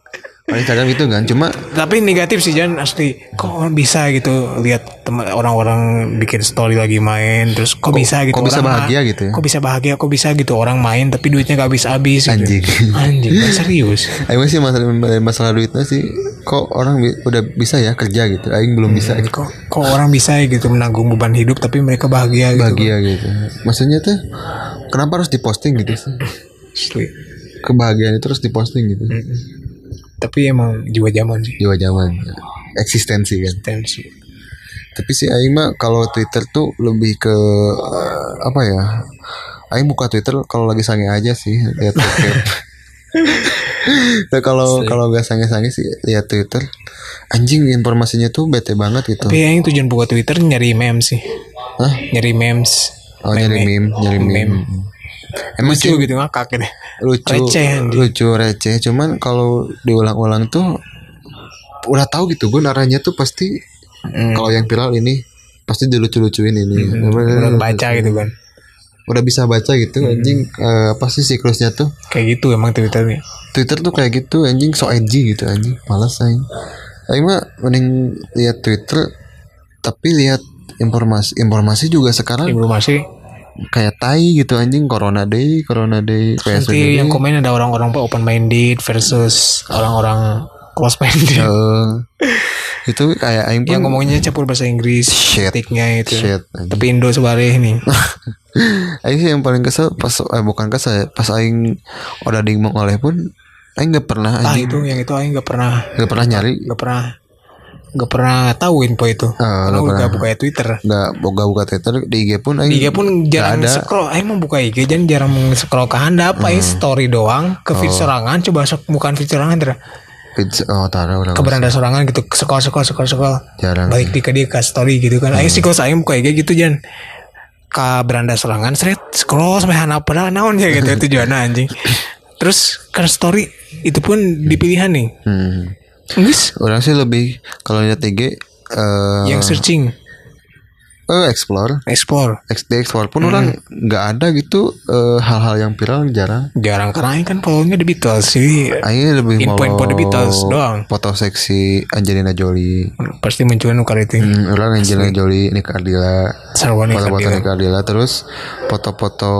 [SPEAKER 1] Kalau Instagram itu kan cuma
[SPEAKER 2] tapi negatif sih Jan asli. Kok bisa gitu lihat teman orang-orang bikin story lagi main terus kok, bisa gitu
[SPEAKER 1] kok bisa
[SPEAKER 2] orang
[SPEAKER 1] bahagia
[SPEAKER 2] ma-
[SPEAKER 1] gitu ya?
[SPEAKER 2] kok bisa bahagia kok bisa gitu orang main tapi duitnya gak habis habis gitu.
[SPEAKER 1] Anjing.
[SPEAKER 2] anjing serius. *laughs*
[SPEAKER 1] Aing sih masalah masalah duitnya sih kok orang bi- udah bisa ya kerja gitu? Aing belum bisa gitu.
[SPEAKER 2] kok kok orang bisa ya gitu menanggung beban hidup tapi mereka bahagia gitu.
[SPEAKER 1] Bahagia gitu. Maksudnya tuh kenapa harus diposting gitu sih? Kebahagiaan itu harus diposting gitu
[SPEAKER 2] tapi emang jiwa zaman sih.
[SPEAKER 1] Jiwa zaman eksistensi kan?
[SPEAKER 2] Tensi
[SPEAKER 1] tapi sih Aing mah kalau Twitter tuh lebih ke eh, apa ya? Aing buka Twitter kalau lagi sange aja sih lihat. Nah, *laughs* kalau kalau gak sange-sange sih lihat Twitter. Anjing informasinya tuh bete banget gitu.
[SPEAKER 2] Tapi yang tujuan buka Twitter nyari memes sih.
[SPEAKER 1] Hah?
[SPEAKER 2] nyari memes.
[SPEAKER 1] Oh nyari meme. nyari meme, emang
[SPEAKER 2] lucu
[SPEAKER 1] sih
[SPEAKER 2] gitu ngakak gitu
[SPEAKER 1] lucu
[SPEAKER 2] Receh, anjing.
[SPEAKER 1] lucu receh. Cuman kalau diulang-ulang tuh udah tahu gitu gue arahnya tuh pasti
[SPEAKER 2] Hmm.
[SPEAKER 1] kalau yang viral ini pasti dilucu-lucuin ini.
[SPEAKER 2] Udah baca gitu kan
[SPEAKER 1] udah bisa baca gitu anjing eh, apa sih siklusnya tuh?
[SPEAKER 2] Kayak gitu emang Twitter nih.
[SPEAKER 1] Twitter tuh kayak gitu anjing so edgy gitu anjing malas aing aing mah mending lihat Twitter tapi lihat informasi informasi juga sekarang
[SPEAKER 2] informasi
[SPEAKER 1] kayak tai gitu anjing corona day corona day
[SPEAKER 2] nanti
[SPEAKER 1] PSBB
[SPEAKER 2] yang komen ada orang-orang open minded versus orang-orang close minded
[SPEAKER 1] Eh, itu kayak aing
[SPEAKER 2] yang ngomongnya campur bahasa Inggris
[SPEAKER 1] Shit.
[SPEAKER 2] itu.
[SPEAKER 1] shit anjing.
[SPEAKER 2] tapi Indo sebareh nih *laughs*
[SPEAKER 1] Aing sih yang paling kesel pas eh, bukan kesel ya, pas aing udah ding oleh pun aing gak pernah
[SPEAKER 2] ah
[SPEAKER 1] anjing.
[SPEAKER 2] itu yang itu aing gak pernah.
[SPEAKER 1] Gak pernah nyari.
[SPEAKER 2] Gak pernah gak pernah tahu info itu.
[SPEAKER 1] Ah,
[SPEAKER 2] karena
[SPEAKER 1] gak
[SPEAKER 2] udah buka Twitter.
[SPEAKER 1] Nggak boga buka Twitter di IG pun
[SPEAKER 2] di IG pun jarang
[SPEAKER 1] ada.
[SPEAKER 2] scroll aing mau buka IG jangan jarang scroll ke handap
[SPEAKER 1] Hmm.
[SPEAKER 2] aing story doang. Ke feed sorangan coba sok bukan feed Dra.
[SPEAKER 1] Pizza- oh taruh udah
[SPEAKER 2] ke beranda sorangan gitu scroll scroll scroll scroll.
[SPEAKER 1] Jarang.
[SPEAKER 2] Balik di ke dia ke story gitu kan. Aing sih kalau saya buka IG gitu jan. Ke beranda sorangan seret scroll sampai hana padahal naon ya gitu tujuannya anjing. *coughs* Terus ke story itu pun dipilihan nih.
[SPEAKER 1] Hmm.
[SPEAKER 2] Nggis,
[SPEAKER 1] orang sih lebih kalau lihat IG eh
[SPEAKER 2] yang searching
[SPEAKER 1] eh, explore.
[SPEAKER 2] Explore.
[SPEAKER 1] Ex- di explore. Pun
[SPEAKER 2] Hmm.
[SPEAKER 1] orang nggak ada gitu eh, hal-hal yang viral jarang.
[SPEAKER 2] Jarang karena aing kan follownya The Beatles jadi
[SPEAKER 1] Aing lebih mau
[SPEAKER 2] Info-info The Beatles doang.
[SPEAKER 1] foto seksi Angelina Jolie.
[SPEAKER 2] Pasti munculin nukar itu
[SPEAKER 1] Hmm, orang Angelina Jolie Nick Ardilla
[SPEAKER 2] sarwani
[SPEAKER 1] foto-foto Nick Ardilla terus foto-foto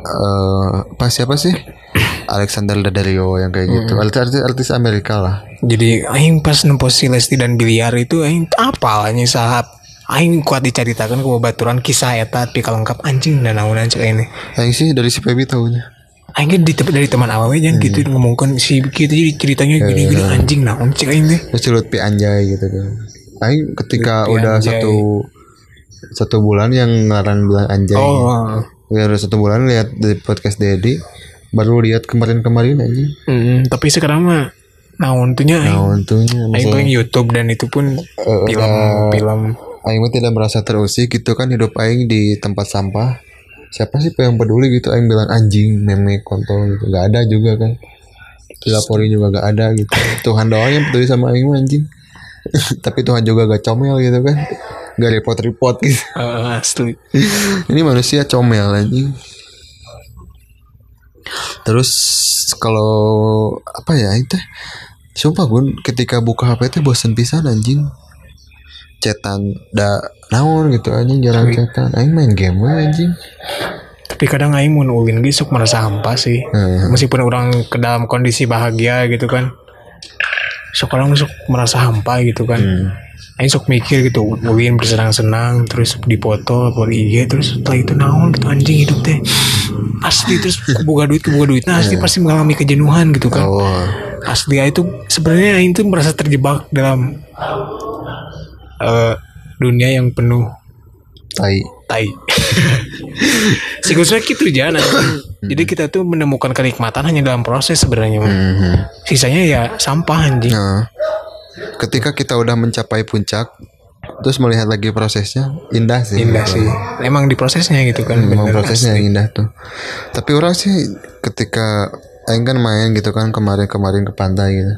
[SPEAKER 1] eh apa siapa sih? *clears throat* Alexander Daddario yang kayak gitu.
[SPEAKER 2] Hmm.
[SPEAKER 1] artis artis Amerika lah.
[SPEAKER 2] Jadi aing pas nempo si Lesti dan Biliar itu aing apa lah sahab aing kuat diceritakan ke baturan kisah eta tapi kalau lengkap anjing dan naon cek ini.
[SPEAKER 1] Aing sih dari si Pebi tahunya
[SPEAKER 2] Aing kan di dari teman awalnya jangan gitu ngomongkan si gitu jadi ceritanya gini gini anjing naon cek aing teh
[SPEAKER 1] terus Cilut Pi Anjay gitu kan. Aing ketika udah
[SPEAKER 2] Anjay.
[SPEAKER 1] satu satu bulan yang ngarang bilang Anjay.
[SPEAKER 2] Oh.
[SPEAKER 1] Ya udah satu bulan lihat di podcast Dedi baru lihat kemarin-kemarin anjing.
[SPEAKER 2] Mm, tapi sekarang mah naon tuhnya aing?
[SPEAKER 1] Nah untungnya
[SPEAKER 2] aing tuh
[SPEAKER 1] masalah
[SPEAKER 2] yang YouTube dan itu pun film film
[SPEAKER 1] Aing mah tidak merasa terusik gitu kan hidup Aing di tempat sampah. Siapa sih yang peduli gitu? Aing bilang anjing meme kontol gitu. Gak ada juga kan. Dilaporin juga gak ada gitu. Tuhan doang yang peduli sama Aing anjing. *laughs* Tapi Tuhan juga gak comel gitu kan. Gak repot-repot gitu.
[SPEAKER 2] Eh, *laughs* asli.
[SPEAKER 1] Ini manusia comel anjing. Terus kalau apa ya itu? Sumpah gun ketika buka HP teh bosen pisan anjing cetan da naon gitu anjing jarang cetan. Aing main game anjing.
[SPEAKER 2] Tapi kadang aing mun ulin ge sok merasa hampa sih.
[SPEAKER 1] Hmm.
[SPEAKER 2] meskipun orang ke dalam kondisi bahagia gitu kan. Sok orang sok merasa hampa gitu kan.
[SPEAKER 1] Hmm.
[SPEAKER 2] Aing sok mikir gitu ulin bersenang-senang terus dipoto upload IG terus setelah itu naon gitu anjing hidup teh. Asli terus kebuka duit kebuka duit. Nah asli pasti mengalami kejenuhan gitu kan.
[SPEAKER 1] Oh.
[SPEAKER 2] asli itu sebenarnya Aing tuh merasa terjebak dalam eh, dunia yang penuh
[SPEAKER 1] Tai.
[SPEAKER 2] tai siklusnya gitu jangan jadi kita tuh menemukan kenikmatan hanya dalam proses sebenarnya Mang.
[SPEAKER 1] Mhm.
[SPEAKER 2] sisanya ya sampah anjing
[SPEAKER 1] Nah, ketika kita udah mencapai puncak, terus melihat lagi prosesnya, indah sih.
[SPEAKER 2] indah sih emang di prosesnya gitu kan
[SPEAKER 1] Memang
[SPEAKER 2] bener.
[SPEAKER 1] prosesnya yang indah tuh. Tapi orang sih ketika Aing kan main gitu kan kemarin-kemarin ke pantai gitu.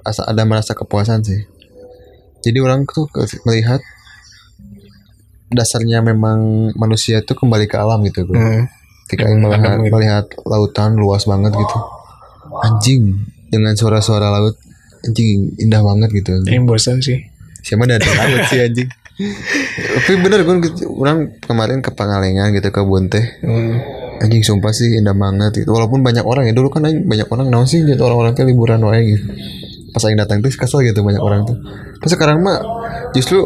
[SPEAKER 1] Asa ada merasa kepuasan sih. Jadi orang tuh ke- melihat dasarnya memang manusia itu kembali ke alam gitu bro.
[SPEAKER 2] Hmm.
[SPEAKER 1] Ketika Aing melihat, melihat lautan luas banget gitu. Anjing dengan suara-suara laut anjing indah banget gitu.
[SPEAKER 2] Aing bosan sih
[SPEAKER 1] Siapa dari laut sih anjing. *laughs* Tapi bener gue orang kemarin ke Pangalengan gitu ke Bunte.
[SPEAKER 2] Hmm.
[SPEAKER 1] Anjing sumpah sih indah banget gitu. Walaupun banyak orang ya dulu kan banyak orang naon sih gitu orang-orang tuh liburan wae gitu. Pas aing datang tuh kesel gitu banyak orang tuh. Tapi sekarang mah justru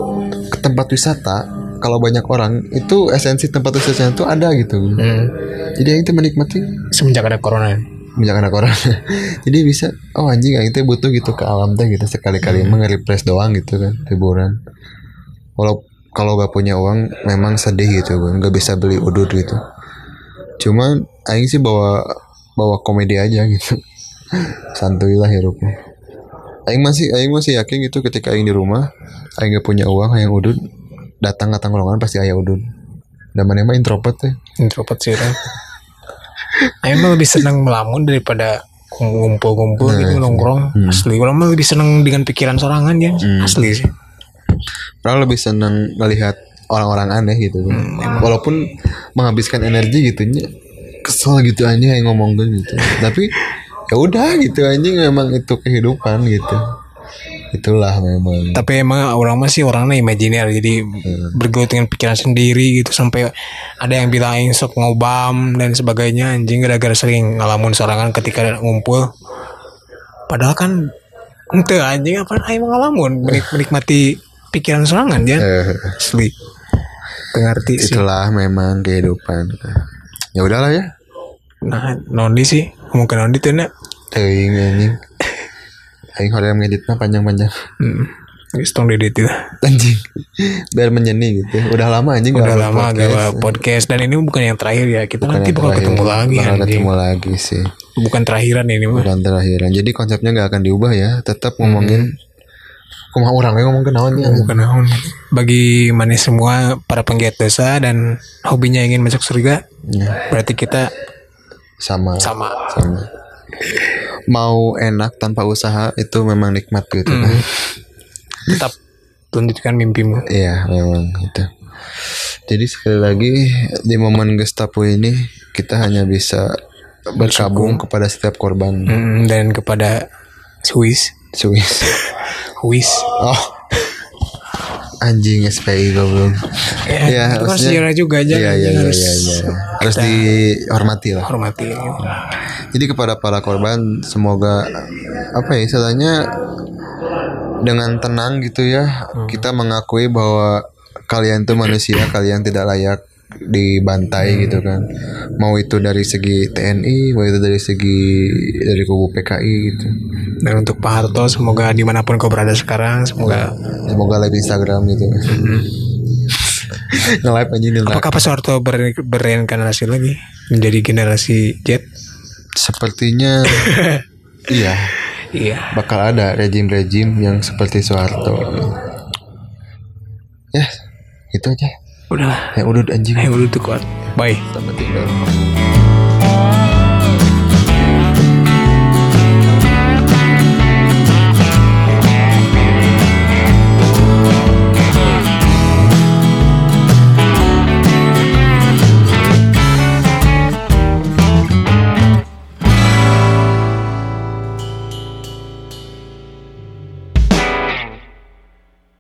[SPEAKER 1] ke tempat wisata kalau banyak orang itu esensi tempat wisata itu ada gitu.
[SPEAKER 2] Hmm.
[SPEAKER 1] Jadi aing tuh menikmati
[SPEAKER 2] semenjak ada corona
[SPEAKER 1] banyak anak orang. Jadi bisa oh anjing aing teh butuh gitu ke alam teh gitu sekali-kali emang refresh doang gitu kan liburan. Walau kalau gak punya uang memang sedih gitu kan gak bisa beli udut gitu. Cuma aing sih bawa bawa komedi aja gitu. *laughs* Santuy lah hirupnya. Aing masih aing masih yakin gitu ketika aing di rumah aing gak punya uang yang udut datang ke tongkrongan pasti aya udut. Dan mana mah introvert teh.
[SPEAKER 2] introvert sih kan *laughs* Aing mah lebih senang melamun daripada ngumpul-ngumpul gitu nongkrong asli orang mah lebih senang dengan pikiran sorangan ya asli sih
[SPEAKER 1] Orang lebih senang melihat orang-orang aneh gitu. Walaupun menghabiskan energi gitu nya kesel gitu aja yang ngomongin gitu. *laughs* Tapi ya udah gitu anjing memang itu kehidupan gitu. Itulah memang.
[SPEAKER 2] tapi emang orang masih orangnya imajiner jadi bergelut dengan pikiran sendiri gitu sampai ada yang bilang aing sok ngobam dan sebagainya anjing gara-gara sering ngalamun sorangan ketika ngumpul padahal kan ente anjing apa aing ngalamun menik- menikmati pikiran sorangan ya
[SPEAKER 1] Eh,
[SPEAKER 2] asli Tengerti sih
[SPEAKER 1] itulah memang kehidupan. Ya udahlah ya.
[SPEAKER 2] nah nondi sih ke nondi tuh nak
[SPEAKER 1] Teuing anjing. Aing hoream ngeditna panjang-panjang.
[SPEAKER 2] hmm. Geus tong didit itu.
[SPEAKER 1] Anjing. Biar menyeni gitu. Udah lama anjing
[SPEAKER 2] Udah lama
[SPEAKER 1] podcast.
[SPEAKER 2] gak podcast dan ini bukan yang terakhir ya. Kita
[SPEAKER 1] Bukan
[SPEAKER 2] nanti bakal
[SPEAKER 1] terakhir.
[SPEAKER 2] ketemu lagi
[SPEAKER 1] Bakal
[SPEAKER 2] anjing.
[SPEAKER 1] ketemu lagi sih.
[SPEAKER 2] Bukan terakhiran ini mah.
[SPEAKER 1] bukan terakhiran jadi konsepnya nggak akan diubah ya tetap ngomongin kumaha orang yang ngomong kenawan ya
[SPEAKER 2] Bukan naon. Bagi mana semua para penggiat dosa dan hobinya ingin masuk surga,
[SPEAKER 1] Ya,
[SPEAKER 2] berarti kita
[SPEAKER 1] sama
[SPEAKER 2] sama.
[SPEAKER 1] sama mau enak tanpa usaha itu memang nikmat gitu. Kan
[SPEAKER 2] Hmm. Tetap lanjutkan mimpimu.
[SPEAKER 1] iya memang gitu jadi sekali lagi di momen Gestapo ini kita hanya bisa berkabung kepada setiap korban.
[SPEAKER 2] Hmm, dan kepada Swiss,
[SPEAKER 1] Swiss.
[SPEAKER 2] Swiss.
[SPEAKER 1] oh anjing SPI goblok
[SPEAKER 2] Ya,
[SPEAKER 1] Iya,
[SPEAKER 2] itu kan sejarah juga aja.
[SPEAKER 1] iya iya iya
[SPEAKER 2] harus
[SPEAKER 1] iya iya. harus dihormati lah
[SPEAKER 2] hormati.
[SPEAKER 1] Jadi kepada para korban semoga apa ya istilahnya dengan tenang gitu ya kita mengakui bahwa kalian tuh manusia kalian tidak layak dibantai gitu kan. Mau itu dari segi TNI mau itu dari segi dari kubu PKI gitu.
[SPEAKER 2] Dan untuk Pak Harto, semoga di mana pun kau berada sekarang, semoga
[SPEAKER 1] semoga live Instagram gitu. *laughs* Nge-live aja nih
[SPEAKER 2] Apakah Pak Soeharto ber- bereinkarnasi lagi? Menjadi generasi Z?
[SPEAKER 1] sepertinya *laughs* iya.
[SPEAKER 2] Iya.
[SPEAKER 1] bakal ada rejim-rejim yang seperti Soeharto. Ya itu aja
[SPEAKER 2] Udahlah.
[SPEAKER 1] yang udah anjing
[SPEAKER 2] dulu tuh kuat. Bye.
[SPEAKER 1] Selamat tinggal